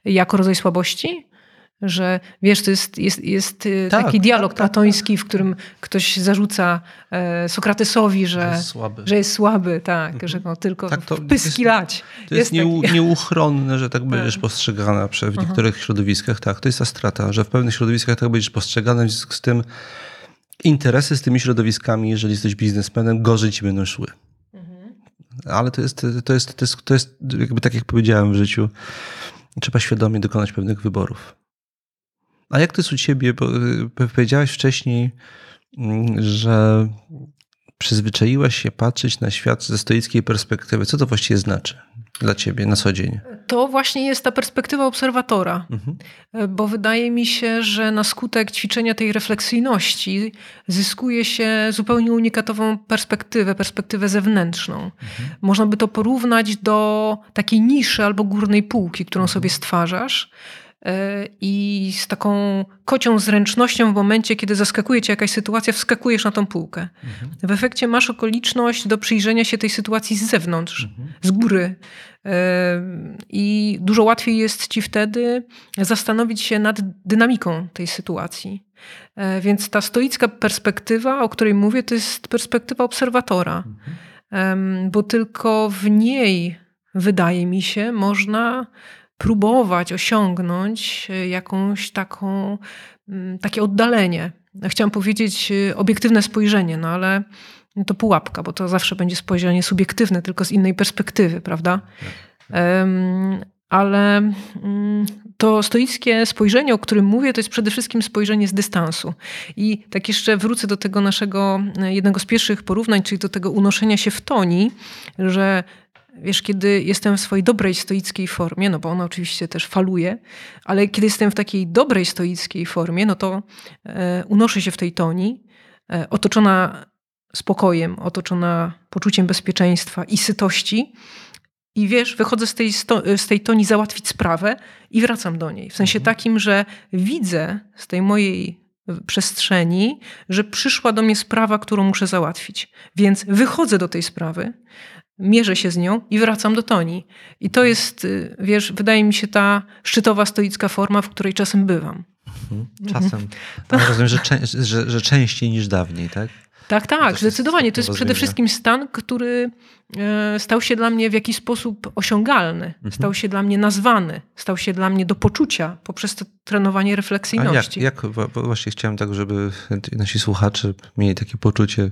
jako rodzaj słabości? Że wiesz, to jest, jest, jest y, tak, taki dialog tak, tak, platoński, w którym ktoś zarzuca e, Sokratesowi, że, że, jest słaby, że, jest słaby, tak, mhm. że go tylko tak, to, pyski lać. To jest, jest taki... nieuchronne, że tak będziesz tak. postrzegana w niektórych Aha. środowiskach. Tak, to jest ta strata, że w pewnych środowiskach tak będziesz postrzegana, w związku z tym interesy z tymi środowiskami, jeżeli jesteś biznesmenem, gorzej ci będą szły ale to jest, to jest, to jest, to jest jakby tak jak powiedziałem w życiu, trzeba świadomie dokonać pewnych wyborów. A jak to jest u ciebie? Bo y, powiedziałeś wcześniej, mm, że przyzwyczaiłaś się patrzeć na świat ze stoickiej perspektywy. Co to właściwie znaczy dla ciebie na co dzień? To właśnie jest ta perspektywa obserwatora, mhm. bo wydaje mi się, że na skutek ćwiczenia tej refleksyjności zyskuje się zupełnie unikatową perspektywę, perspektywę zewnętrzną. Mhm. Można by to porównać do takiej niszy albo górnej półki, którą mhm. sobie stwarzasz i z taką kocią zręcznością w momencie, kiedy zaskakuje cię jakaś sytuacja, wskakujesz na tą półkę. Mhm. W efekcie masz okoliczność do przyjrzenia się tej sytuacji z zewnątrz, mhm. z góry. E, I dużo łatwiej jest ci wtedy zastanowić się nad dynamiką tej sytuacji. E, więc ta stoicka perspektywa, o której mówię, to jest perspektywa obserwatora, mhm. bo tylko w niej, wydaje mi się, można próbować osiągnąć e, jakąś taką, mm, takie oddalenie. Chciałam powiedzieć e, obiektywne spojrzenie, no ale to pułapka, bo to zawsze będzie spojrzenie subiektywne, tylko z innej perspektywy, prawda? ale mm, to stoickie spojrzenie, o którym mówię, to jest przede wszystkim spojrzenie z dystansu. I tak jeszcze wrócę do tego naszego jednego z pierwszych porównań, czyli do tego unoszenia się w toni, że Wiesz, kiedy jestem w swojej dobrej stoickiej formie, no bo ona oczywiście też faluje, ale kiedy jestem w takiej dobrej stoickiej formie, no to e, unoszę się w tej toni, e, otoczona spokojem, otoczona poczuciem bezpieczeństwa i sytości. I wiesz, wychodzę z tej, z tej toni załatwić sprawę i wracam do niej. W sensie mhm. takim, że widzę z tej mojej przestrzeni, że przyszła do mnie sprawa, którą muszę załatwić. Więc wychodzę do tej sprawy, mierzę się z nią i wracam do toni. I to jest, y, wiesz, wydaje mi się ta szczytowa stoicka forma, w której czasem bywam. Mhm. Czasem. Mhm. Rozumiem, że, że, że częściej niż dawniej, tak? Tak, tak, zdecydowanie. To jest przede wszystkim stan, który e, stał się dla mnie w jakiś sposób osiągalny, mhm. stał się dla mnie nazwany, stał się dla mnie do poczucia poprzez to trenowanie refleksyjności. A jak, jak właśnie chciałem tak, żeby nasi słuchacze mieli takie poczucie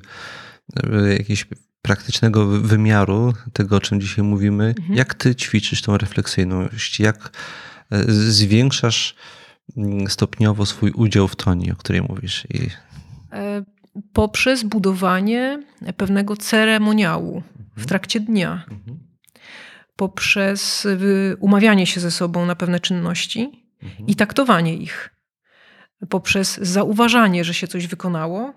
e, jakieś praktycznego wymiaru tego, o czym dzisiaj mówimy. Mhm. Jak ty ćwiczysz tą refleksyjność? Jak e, zwiększasz mm, stopniowo swój udział w toni, o której mówisz? I... E, poprzez budowanie pewnego ceremoniału mhm. w trakcie dnia. Mhm. Poprzez umawianie się ze sobą na pewne czynności mhm. i taktowanie ich. Poprzez zauważanie, że się coś wykonało,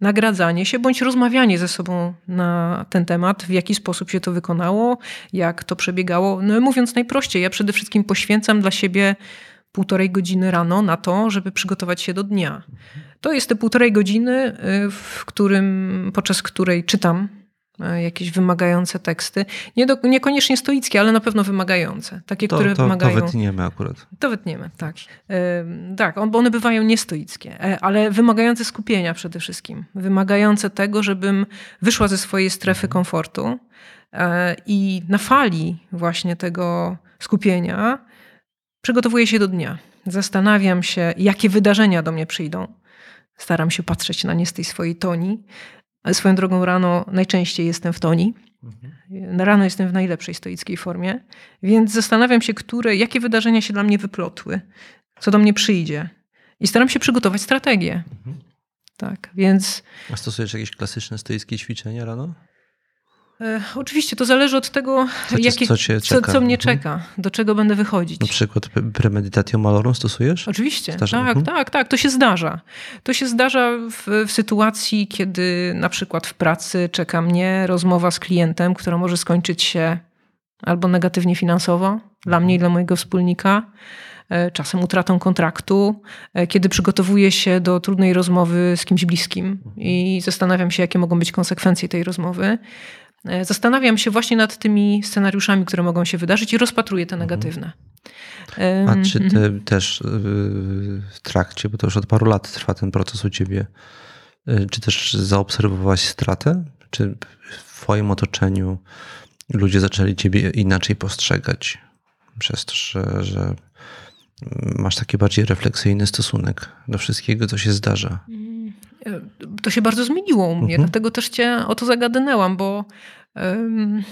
nagradzanie się bądź rozmawianie ze sobą na ten temat, w jaki sposób się to wykonało, jak to przebiegało. No, mówiąc najprościej, ja przede wszystkim poświęcam dla siebie półtorej godziny rano na to, żeby przygotować się do dnia. To jest te półtorej godziny, y, w którym, podczas której czytam jakieś wymagające teksty. Nie do, niekoniecznie stoickie, ale na pewno wymagające. Takie, to, które to, wymagają. To wytniemy akurat. To wytniemy, tak. E, tak, bo one bywają niestoickie, e, ale wymagające skupienia przede wszystkim. Wymagające tego, żebym wyszła ze swojej strefy mhm. komfortu i na fali właśnie tego skupienia przygotowuję się do dnia. Zastanawiam się, jakie wydarzenia do mnie przyjdą. Staram się patrzeć na nie z tej swojej toni Swoją drogą rano najczęściej jestem w toni. Mhm. Rano jestem w najlepszej stoickiej formie, więc zastanawiam się, które, jakie wydarzenia się dla mnie wyplotły, co do mnie przyjdzie. I staram się przygotować strategię. Mhm. Tak, więc. A stosujesz jakieś klasyczne stoickie ćwiczenia rano? E, oczywiście, to zależy od tego, co, jakie, co, cię co, co mnie mhm. czeka, do czego będę wychodzić. Na przykład premedytatio malorum stosujesz? Oczywiście, zdarza? tak, mhm. tak, tak, to się zdarza. To się zdarza w, w, sytuacji, kiedy na przykład w pracy czeka mnie rozmowa z klientem, która może skończyć się albo negatywnie finansowo dla mnie i dla mojego wspólnika, e, czasem utratą kontraktu, e, kiedy przygotowuję się do trudnej rozmowy z kimś bliskim i zastanawiam się, jakie mogą być konsekwencje tej rozmowy. E, zastanawiam się właśnie nad tymi scenariuszami, które mogą się wydarzyć i rozpatruję te mhm. negatywne. A czy ty mhm. też y, w trakcie, bo to już od paru lat trwa ten proces u ciebie, y, czy też zaobserwowałaś stratę? Czy w twoim otoczeniu ludzie zaczęli ciebie inaczej postrzegać przez to, że, że masz taki bardziej refleksyjny stosunek do wszystkiego, co się zdarza? Mm to się bardzo zmieniło u mnie, mhm. dlatego też cię o to zagadnęłam, bo um,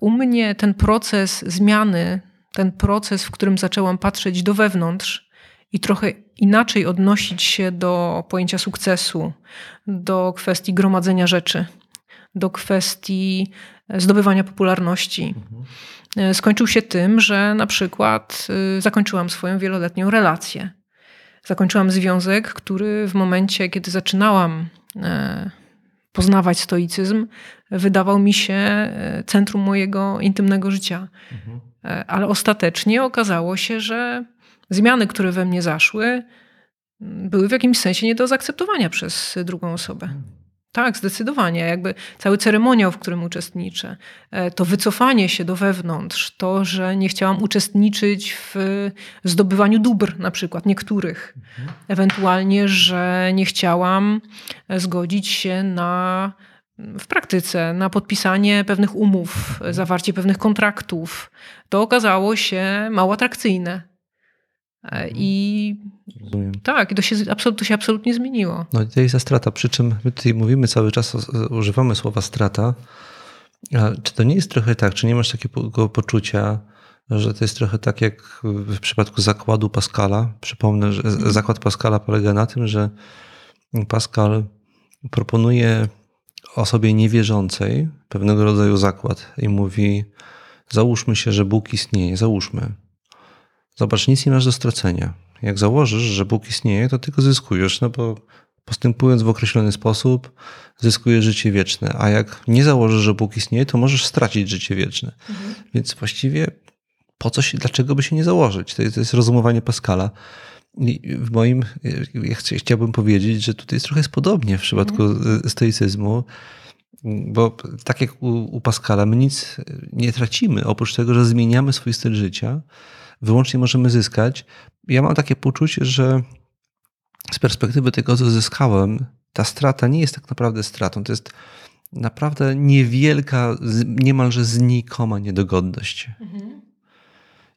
u mnie ten proces zmiany, ten proces, w którym zaczęłam patrzeć do wewnątrz i trochę inaczej odnosić się do pojęcia sukcesu, do kwestii gromadzenia rzeczy, do kwestii zdobywania popularności. Mhm. E, skończył się tym, że na przykład y, zakończyłam swoją wieloletnią relację zakończyłam związek, który w momencie, kiedy zaczynałam e, poznawać stoicyzm, wydawał mi się e, centrum mojego intymnego życia. Mhm. E, ale ostatecznie okazało się, że zmiany, które we mnie zaszły, były w jakimś sensie nie do zaakceptowania przez drugą osobę. Tak, zdecydowanie. Jakby cały ceremoniał, w którym uczestniczę, e, to wycofanie się do wewnątrz, to, że nie chciałam uczestniczyć w zdobywaniu dóbr, na przykład niektórych, mhm. ewentualnie, że nie chciałam e, zgodzić się na w praktyce na podpisanie pewnych umów, mhm. zawarcie pewnych kontraktów, to okazało się mało atrakcyjne. E, mhm. I Rozumiem. tak, to się, to się absolutnie zmieniło. No i to jest strata, przy czym my tutaj mówimy cały czas, używamy słowa strata, A czy to nie jest trochę tak, czy nie masz takiego poczucia, że to jest trochę tak jak w przypadku zakładu Pascala? Przypomnę, że mhm. zakład Pascala polega na tym, że Pascal proponuje osobie niewierzącej pewnego rodzaju zakład i mówi: Załóżmy się, że Bóg istnieje, załóżmy. Zobacz, nic nie masz do stracenia. Jak założysz, że Bóg istnieje, to tylko zyskujesz, no bo postępując w określony sposób, zyskujesz życie wieczne. A jak nie założysz, że Bóg istnieje, to możesz stracić życie wieczne. Mhm. Więc właściwie po co się, dlaczego by się nie założyć? To jest, to jest rozumowanie Pascala. I w moim, ja chciałbym powiedzieć, że tutaj jest trochę jest podobnie w przypadku mhm. stoicyzmu, bo tak jak u, u Pascala, my nic nie tracimy, oprócz tego, że zmieniamy swój styl życia, wyłącznie możemy zyskać. Ja mam takie poczucie, że z perspektywy tego, co zyskałem, ta strata nie jest tak naprawdę stratą. To jest naprawdę niewielka, niemalże znikoma niedogodność. Mhm.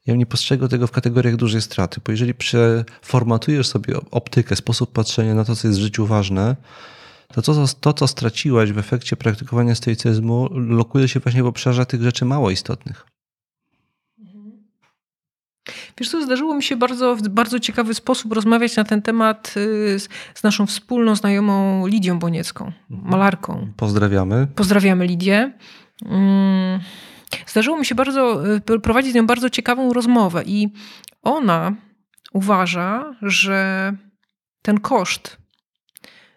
Ja nie postrzegam tego w kategoriach dużej straty, bo jeżeli przeformatujesz sobie optykę, sposób patrzenia na to, co jest w życiu ważne, to to, to, co straciłaś w efekcie praktykowania stoicyzmu, lokuje się właśnie w obszarze tych rzeczy mało istotnych. Wiesz co, zdarzyło mi się bardzo, w bardzo ciekawy sposób rozmawiać na ten temat y, z, z naszą wspólną znajomą Lidią Boniecką, mhm. malarką. Pozdrawiamy. Pozdrawiamy Lidię. Mm, zdarzyło mi się bardzo y, prowadzić z nią bardzo ciekawą rozmowę i ona uważa, że ten koszt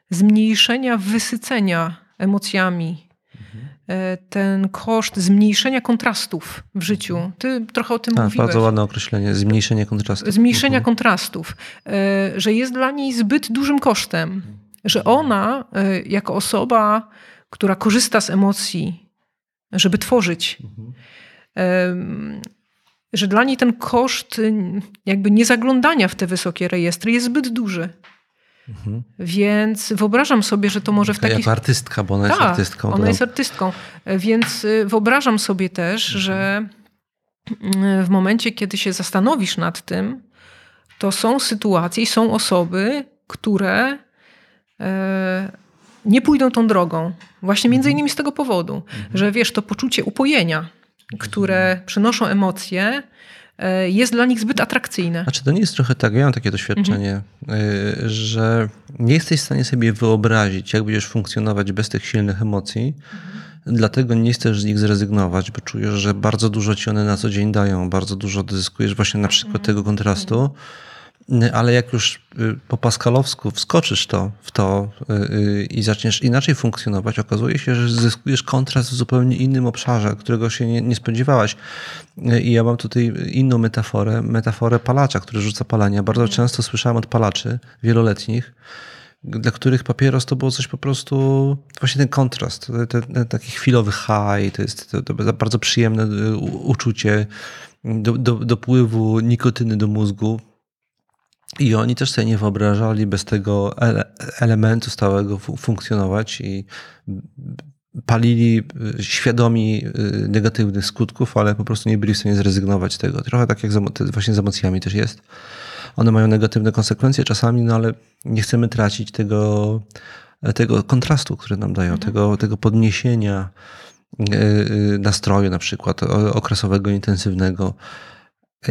zmniejszenia wysycenia emocjami ten koszt zmniejszenia kontrastów w życiu. Mhm. Ty trochę o tym A, mówiłeś. Bardzo ładne określenie, zmniejszenie kontrastów. Zmniejszenia mhm. kontrastów, e, że jest dla niej zbyt dużym kosztem, że ona e, jako osoba, która korzysta z emocji, żeby tworzyć, mhm. że dla niej ten koszt jakby niezaglądania w te wysokie rejestry jest zbyt duży. Mhm. Więc wyobrażam sobie, że to może w taki... Jako artystka, bo ona tak, jest artystką. ona jest artystką. Więc y, wyobrażam sobie też, mhm. że y, w momencie, kiedy się zastanowisz nad tym, to są sytuacje i są osoby, które e, nie pójdą tą drogą. Właśnie między mhm. innymi z tego powodu, mhm. że wiesz, to poczucie upojenia, które przynoszą emocje, jest dla nich zbyt atrakcyjne. Znaczy to nie jest trochę tak, ja mam takie doświadczenie, mhm. że nie jesteś w stanie sobie wyobrazić, jak będziesz funkcjonować bez tych silnych emocji, mhm. dlatego nie chcesz z nich zrezygnować, bo czujesz, że bardzo dużo ci one na co dzień dają, bardzo dużo zyskujesz właśnie na przykład mhm. tego kontrastu. Ale jak już y, po paskalowsku wskoczysz to, w to y, y, i zaczniesz inaczej funkcjonować, okazuje się, że zyskujesz kontrast w zupełnie innym obszarze, którego się nie, nie spodziewałaś. I ja mam tutaj inną metaforę, metaforę palacza, który rzuca palenia. Bardzo często słyszałem od palaczy wieloletnich, dla których papieros to było coś po prostu, właśnie ten kontrast, ten, ten taki chwilowy high, to jest to, to bardzo przyjemne uczucie do, do, dopływu nikotyny do mózgu, i oni też sobie nie wyobrażali bez tego ele elementu stałego funkcjonować i palili y, świadomi y, negatywnych skutków, ale po prostu nie byli w stanie zrezygnować z tego. Trochę tak jak właśnie z emocjami też jest. One mają negatywne konsekwencje czasami, no ale nie chcemy tracić tego, tego kontrastu, który nam dają, mhm. tego, tego podniesienia y, nastroju na przykład okresowego, intensywnego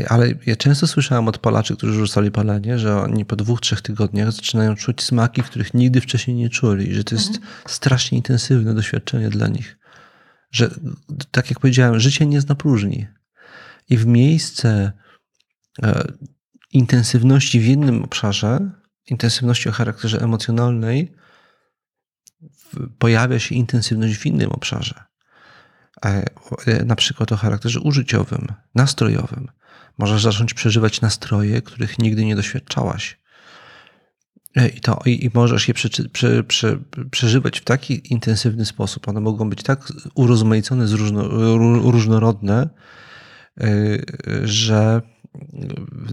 ale ja często słyszałem od palaczy, którzy rzucali palenie, że oni po dwóch, trzech tygodniach zaczynają czuć smaki, których nigdy wcześniej nie czuli, że to jest mhm. strasznie intensywne doświadczenie dla nich. Że, tak jak powiedziałem, życie nie zna próżni. I w miejsce e, intensywności w jednym obszarze, intensywności o charakterze emocjonalnej, pojawia się intensywność w innym obszarze. E, e, na przykład o charakterze użyciowym, nastrojowym. Możesz zacząć przeżywać nastroje, których nigdy nie doświadczałaś. E, I, to, i, i możesz je prze, prze, prze, przeżywać w taki intensywny sposób. One mogą być tak urozmaicone, zróżno, różnorodne, że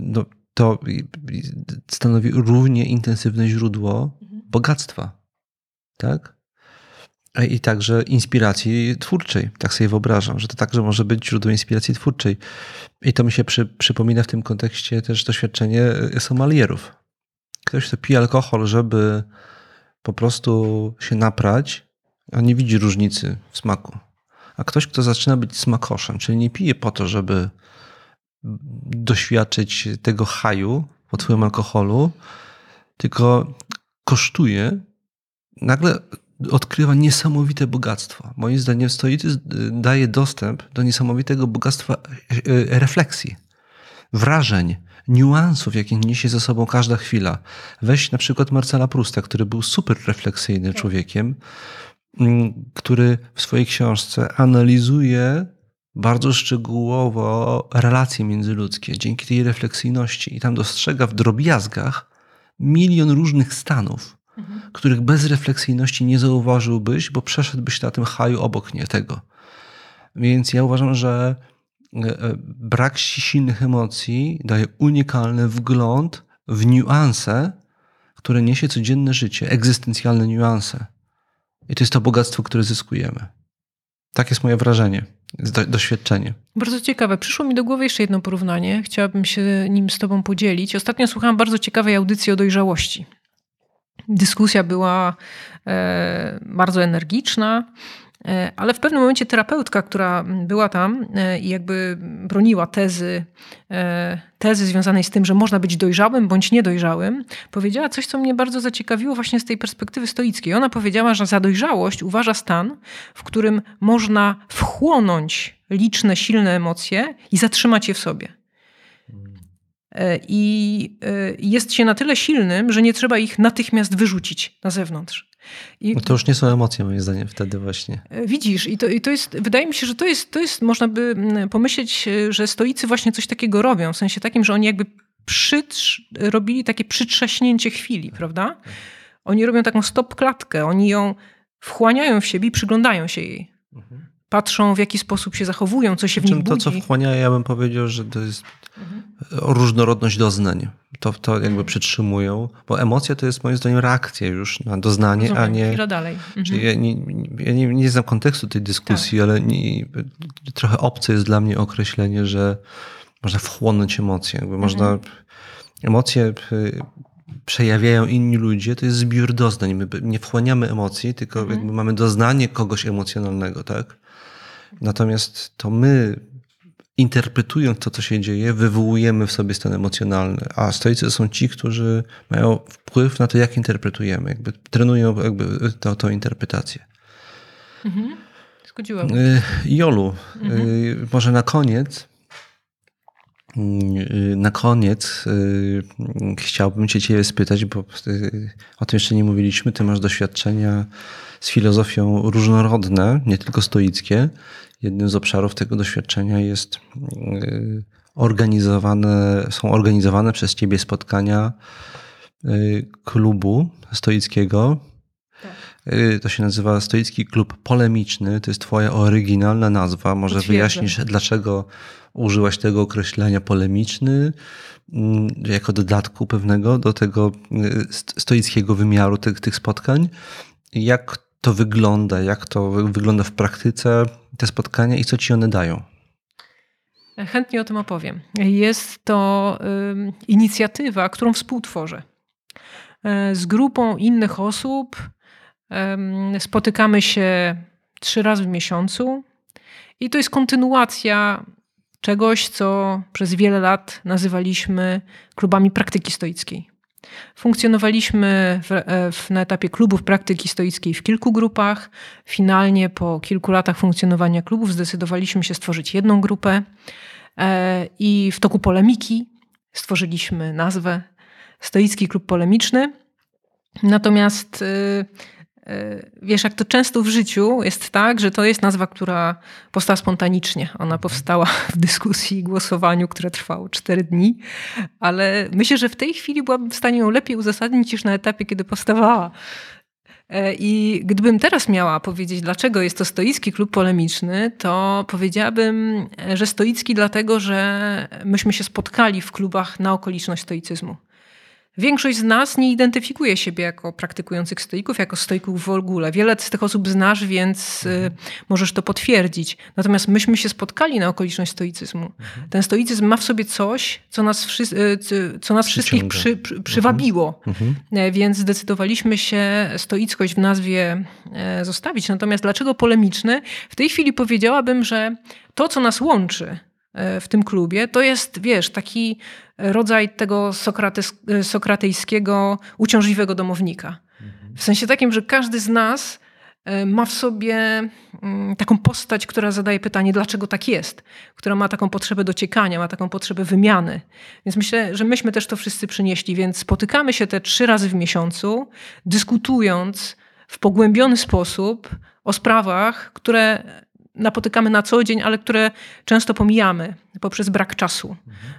no, to stanowi równie intensywne źródło mhm. bogactwa. Tak? I także inspiracji twórczej. Tak sobie wyobrażam, że to także może być źródło inspiracji twórczej. I to mi się przy, przypomina w tym kontekście też doświadczenie somalierów. Ktoś, kto pije alkohol, żeby po prostu się naprać, a nie widzi różnicy w smaku. A ktoś, kto zaczyna być smakoszem, czyli nie pije po to, żeby doświadczyć tego haju pod wpływem alkoholu, tylko kosztuje, nagle odkrywa niesamowite bogactwo. Moim zdaniem stoicyzm daje dostęp do niesamowitego bogactwa e, e, refleksji, wrażeń, niuansów, jakie niesie ze sobą każda chwila. Weź na przykład Marcela Prusta, który był super refleksyjnym tak. człowiekiem, mm, który w swojej książce analizuje bardzo szczegółowo relacje międzyludzkie dzięki tej refleksyjności i tam dostrzega w drobiazgach milion różnych stanów, mhm. których bez refleksyjności nie zauważyłbyś, bo przeszedłbyś na tym haju obok nie tego. Więc ja uważam, że e, e, brak silnych emocji daje unikalny wgląd w niuanse, które niesie codzienne życie, egzystencjalne niuanse. I to jest to bogactwo, które zyskujemy. Tak jest moje wrażenie, do, doświadczenie. Bardzo ciekawe. Przyszło mi do głowy jeszcze jedno porównanie. Chciałabym się nim z Tobą podzielić. Ostatnio słuchałam bardzo ciekawej audycji o dojrzałości. Dyskusja była e, bardzo energiczna. E, ale w pewnym momencie terapeutka, która była tam e, i jakby broniła tezy, tezy związanej z tym, że można być dojrzałym bądź niedojrzałym, powiedziała coś, co mnie bardzo zaciekawiło właśnie z tej perspektywy stoickiej. Ona powiedziała, że za dojrzałość uważa stan, w którym można wchłonąć liczne, silne emocje i zatrzymać je w sobie. I jest się na tyle silnym, że nie trzeba ich natychmiast wyrzucić na zewnątrz. I, no to już nie są emocje, moim zdaniem, wtedy właśnie. E, widzisz, i to, i to jest, wydaje mi się, że to jest, to jest, można by pomyśleć, e, że stoicy właśnie coś takiego robią, w sensie takim, że oni jakby przytrz, robili takie przytrzaśnięcie chwili, prawda? Oni robią taką stop klatkę, oni ją wchłaniają w siebie i przyglądają się jej. Mhm. Patrzą, w jaki sposób się zachowują, co się w nich budzi. To, co wchłania, ja bym powiedział, że to jest. Różnorodność doznań to, to jakby mhm. przytrzymują, bo emocja to jest moim zdaniem reakcja już na doznanie, Rozumiem, a nie... Chwila dalej. Mhm. Ja, nie, ja nie, nie znam kontekstu tej dyskusji, tak. ale nie, trochę obce jest dla mnie określenie, że można wchłonąć emocje. Jakby mhm. można... Emocje y, przejawiają inni ludzie, to jest zbiór doznań. My nie wchłaniamy emocji, tylko mhm. jakby mamy doznanie kogoś emocjonalnego, tak? Natomiast to my interpretując to, co się dzieje, wywołujemy w sobie stan emocjonalny. A stoicy są ci, którzy mają wpływ na to, jak interpretujemy, jakby trenują jakby to, tą interpretację. Mhm. Zgodziłam. Y, Jolu, y, mhm. może na koniec y, na koniec chciałbym cię ciebie spytać, bo o tym jeszcze nie mówiliśmy. Ty masz doświadczenia z filozofią różnorodne, nie tylko stoickie jednym z obszarów tego doświadczenia jest y, organizowane, są organizowane przez ciebie spotkania y, klubu stoickiego. Tak. Y, to się nazywa Stoicki Klub Polemiczny. To jest twoja oryginalna nazwa. Może Potwierdzę. wyjaśnisz, dlaczego użyłaś tego określenia polemiczny jako dodatku pewnego do tego stoickiego wymiaru tych, tych spotkań. Jak to wygląda, jak to wygląda w praktyce, te spotkania i co ci one dają? Chętnie o tym opowiem. Jest to inicjatywa, którą współtworzę. E, z grupą innych osób spotykamy się trzy razy w miesiącu i to jest kontynuacja czegoś, co przez wiele lat nazywaliśmy klubami praktyki stoickiej. Funkcjonowaliśmy w, e, w, na etapie klubów praktyki stoickiej w kilku grupach. Finalnie po kilku latach funkcjonowania klubów zdecydowaliśmy się stworzyć jedną grupę e, i w toku polemiki stworzyliśmy nazwę Stoicki Klub Polemiczny. Natomiast y, wiesz, jak to często w życiu jest tak, że to jest nazwa, która powstała spontanicznie. Ona mhm. powstała w dyskusji i głosowaniu, które trwało cztery dni, ale myślę, że w tej chwili byłabym w stanie ją lepiej uzasadnić niż na etapie, kiedy powstawała. E, I gdybym teraz miała powiedzieć, dlaczego jest to stoicki klub polemiczny, to powiedziałabym, że stoicki dlatego, że myśmy się spotkali w klubach na okoliczność stoicyzmu. Większość z nas nie identyfikuje siebie jako praktykujących stoików, jako stoików w ogóle. Wiele z tych osób znasz, więc y, możesz to potwierdzić. Natomiast myśmy się spotkali na okoliczność stoicyzmu. Mhm. Ten stoicyzm ma w sobie coś, co nas, y, co nas wszystkich przy, przy, przywabiło. Mhm. mhm. E, więc zdecydowaliśmy się stoickość w nazwie e, zostawić. Natomiast dlaczego polemiczny? W tej chwili powiedziałabym, że to, co nas łączy, w tym klubie, to jest, wiesz, taki rodzaj tego e, sokratejskiego, uciążliwego domownika. W sensie takim, że każdy z nas e, ma w sobie mm, taką postać, która zadaje pytanie, dlaczego tak jest, która ma taką potrzebę dociekania, ma taką potrzebę wymiany. Więc myślę, że myśmy też to wszyscy przynieśli, więc spotykamy się te trzy razy w miesiącu, dyskutując w pogłębiony sposób o sprawach, które napotykamy na co dzień, ale które często pomijamy poprzez brak czasu.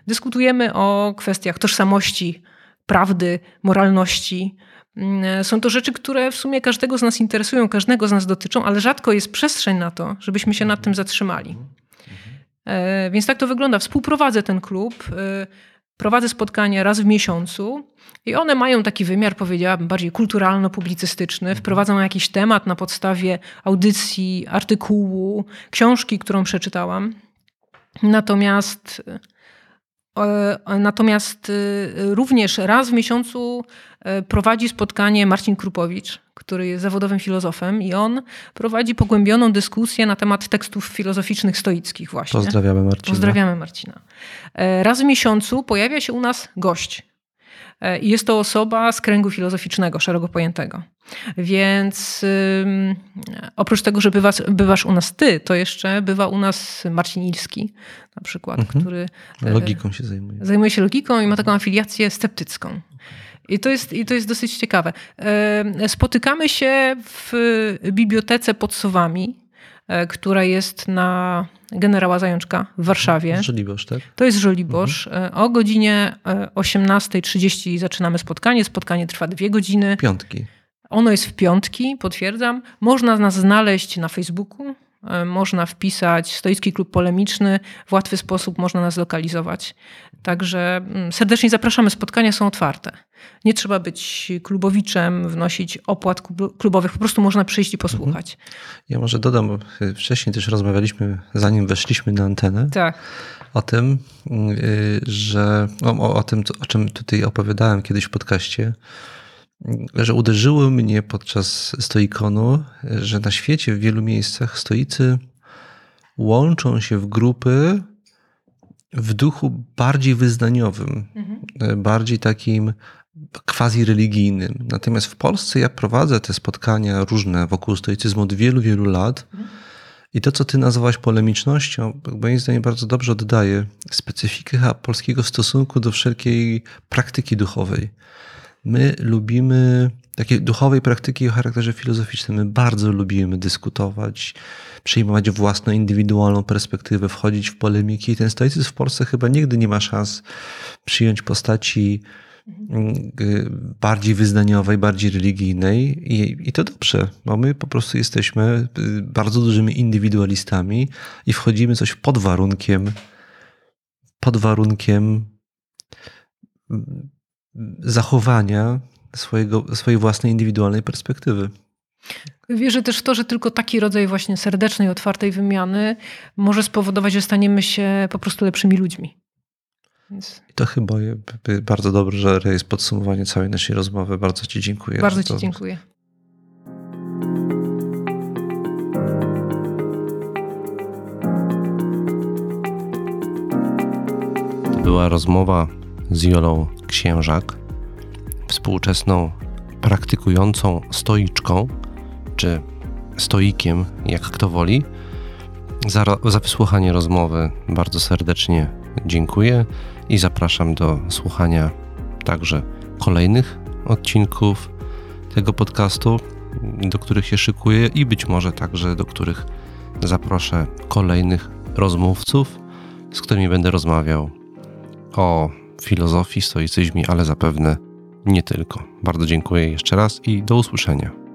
Dyskutujemy o kwestiach tożsamości, prawdy, moralności. Mm, są to rzeczy, które w sumie każdego z nas interesują, każdego z nas dotyczą, ale rzadko jest przestrzeń na to, żebyśmy się nad tym zatrzymali. E, więc tak to wygląda. Współprowadzę ten klub. Prowadzę spotkania raz w miesiącu i one mają taki wymiar, powiedziałabym, bardziej kulturalno-publicystyczny. Wprowadzam jakiś temat na podstawie audycji, artykułu, książki, którą przeczytałam. Natomiast, e, natomiast e, również raz w miesiącu e, prowadzi spotkanie Marcin Krupowicz, który jest zawodowym filozofem i on prowadzi pogłębioną dyskusję na temat tekstów filozoficznych stoickich właśnie. Pozdrawiamy Marcina. Pozdrawiamy Marcina. Raz w miesiącu pojawia się u nas gość. E, I jest to osoba z kręgu filozoficznego, szeroko pojętego. Więc ym, oprócz tego, że bywasz, bywasz u nas ty, to jeszcze bywa u nas Marcin Ilski na przykład, mhm. który... E, logiką się zajmuje. Zajmuje się logiką i ma taką afiliację sceptycką. I to, jest, I to jest dosyć ciekawe. E, spotykamy się w bibliotece pod Sowami, która jest na generała Zajączka w Warszawie. Żoliborz, tak? To jest Żoliborz. Mhm. O godzinie 18.30 e, zaczynamy spotkanie. Spotkanie trwa dwie godziny. Piątki. Ono jest w piątki, potwierdzam. Można nas znaleźć na Facebooku. E, można wpisać Stoicki Klub Polemiczny. W łatwy sposób można nas lokalizować. Także mm, serdecznie zapraszamy. Spotkania są otwarte. Nie trzeba być klubowiczem, wnosić opłat klubowych. Po prostu można przyjść i posłuchać. Mhm. Ja może dodam, wcześniej też rozmawialiśmy, zanim weszliśmy na antenę. Tak. O tym, y, że o, o tym, o czym tutaj opowiadałem kiedyś w podcaście, że uderzyło mnie podczas stoikonu, że na świecie w wielu miejscach stoicy łączą się w grupy w duchu bardziej wyznaniowym, mhm. bardziej takim quasi religijnym. Natomiast w Polsce ja prowadzę te spotkania różne wokół stoicyzmu od wielu, wielu lat. Mhm. I to, co ty nazwałaś polemicznością, moim zdaniem bardzo dobrze oddaje specyfikę polskiego stosunku do wszelkiej praktyki duchowej. My lubimy takiej duchowej praktyki o charakterze filozoficznym. My bardzo lubimy dyskutować, przyjmować własną indywidualną perspektywę, wchodzić w polemiki. Ten stoicyzm w Polsce chyba nigdy nie ma szans przyjąć postaci mm, bardziej wyznaniowej, bardziej religijnej I, i to dobrze, bo my po prostu jesteśmy y, bardzo dużymi indywidualistami i wchodzimy coś pod warunkiem pod warunkiem mm, zachowania swojego, swojej własnej indywidualnej perspektywy. Wierzę też w to, że tylko taki rodzaj właśnie serdecznej, otwartej wymiany może spowodować, że staniemy się po prostu lepszymi ludźmi. Więc... I to chyba bardzo dobrze, że jest podsumowanie całej naszej rozmowy. Bardzo Ci dziękuję. Bardzo Ci dziękuję. To była rozmowa z Jolą Księżak, współczesną praktykującą stoiczką, czy stoikiem, jak kto woli. Za, za wysłuchanie rozmowy bardzo serdecznie dziękuję i zapraszam do słuchania także kolejnych odcinków tego podcastu, do których się szykuję i być może także do których zaproszę kolejnych rozmówców, z którymi będę rozmawiał o filozofii, stoicyzmie, ale zapewne nie tylko. Bardzo dziękuję jeszcze raz i do usłyszenia.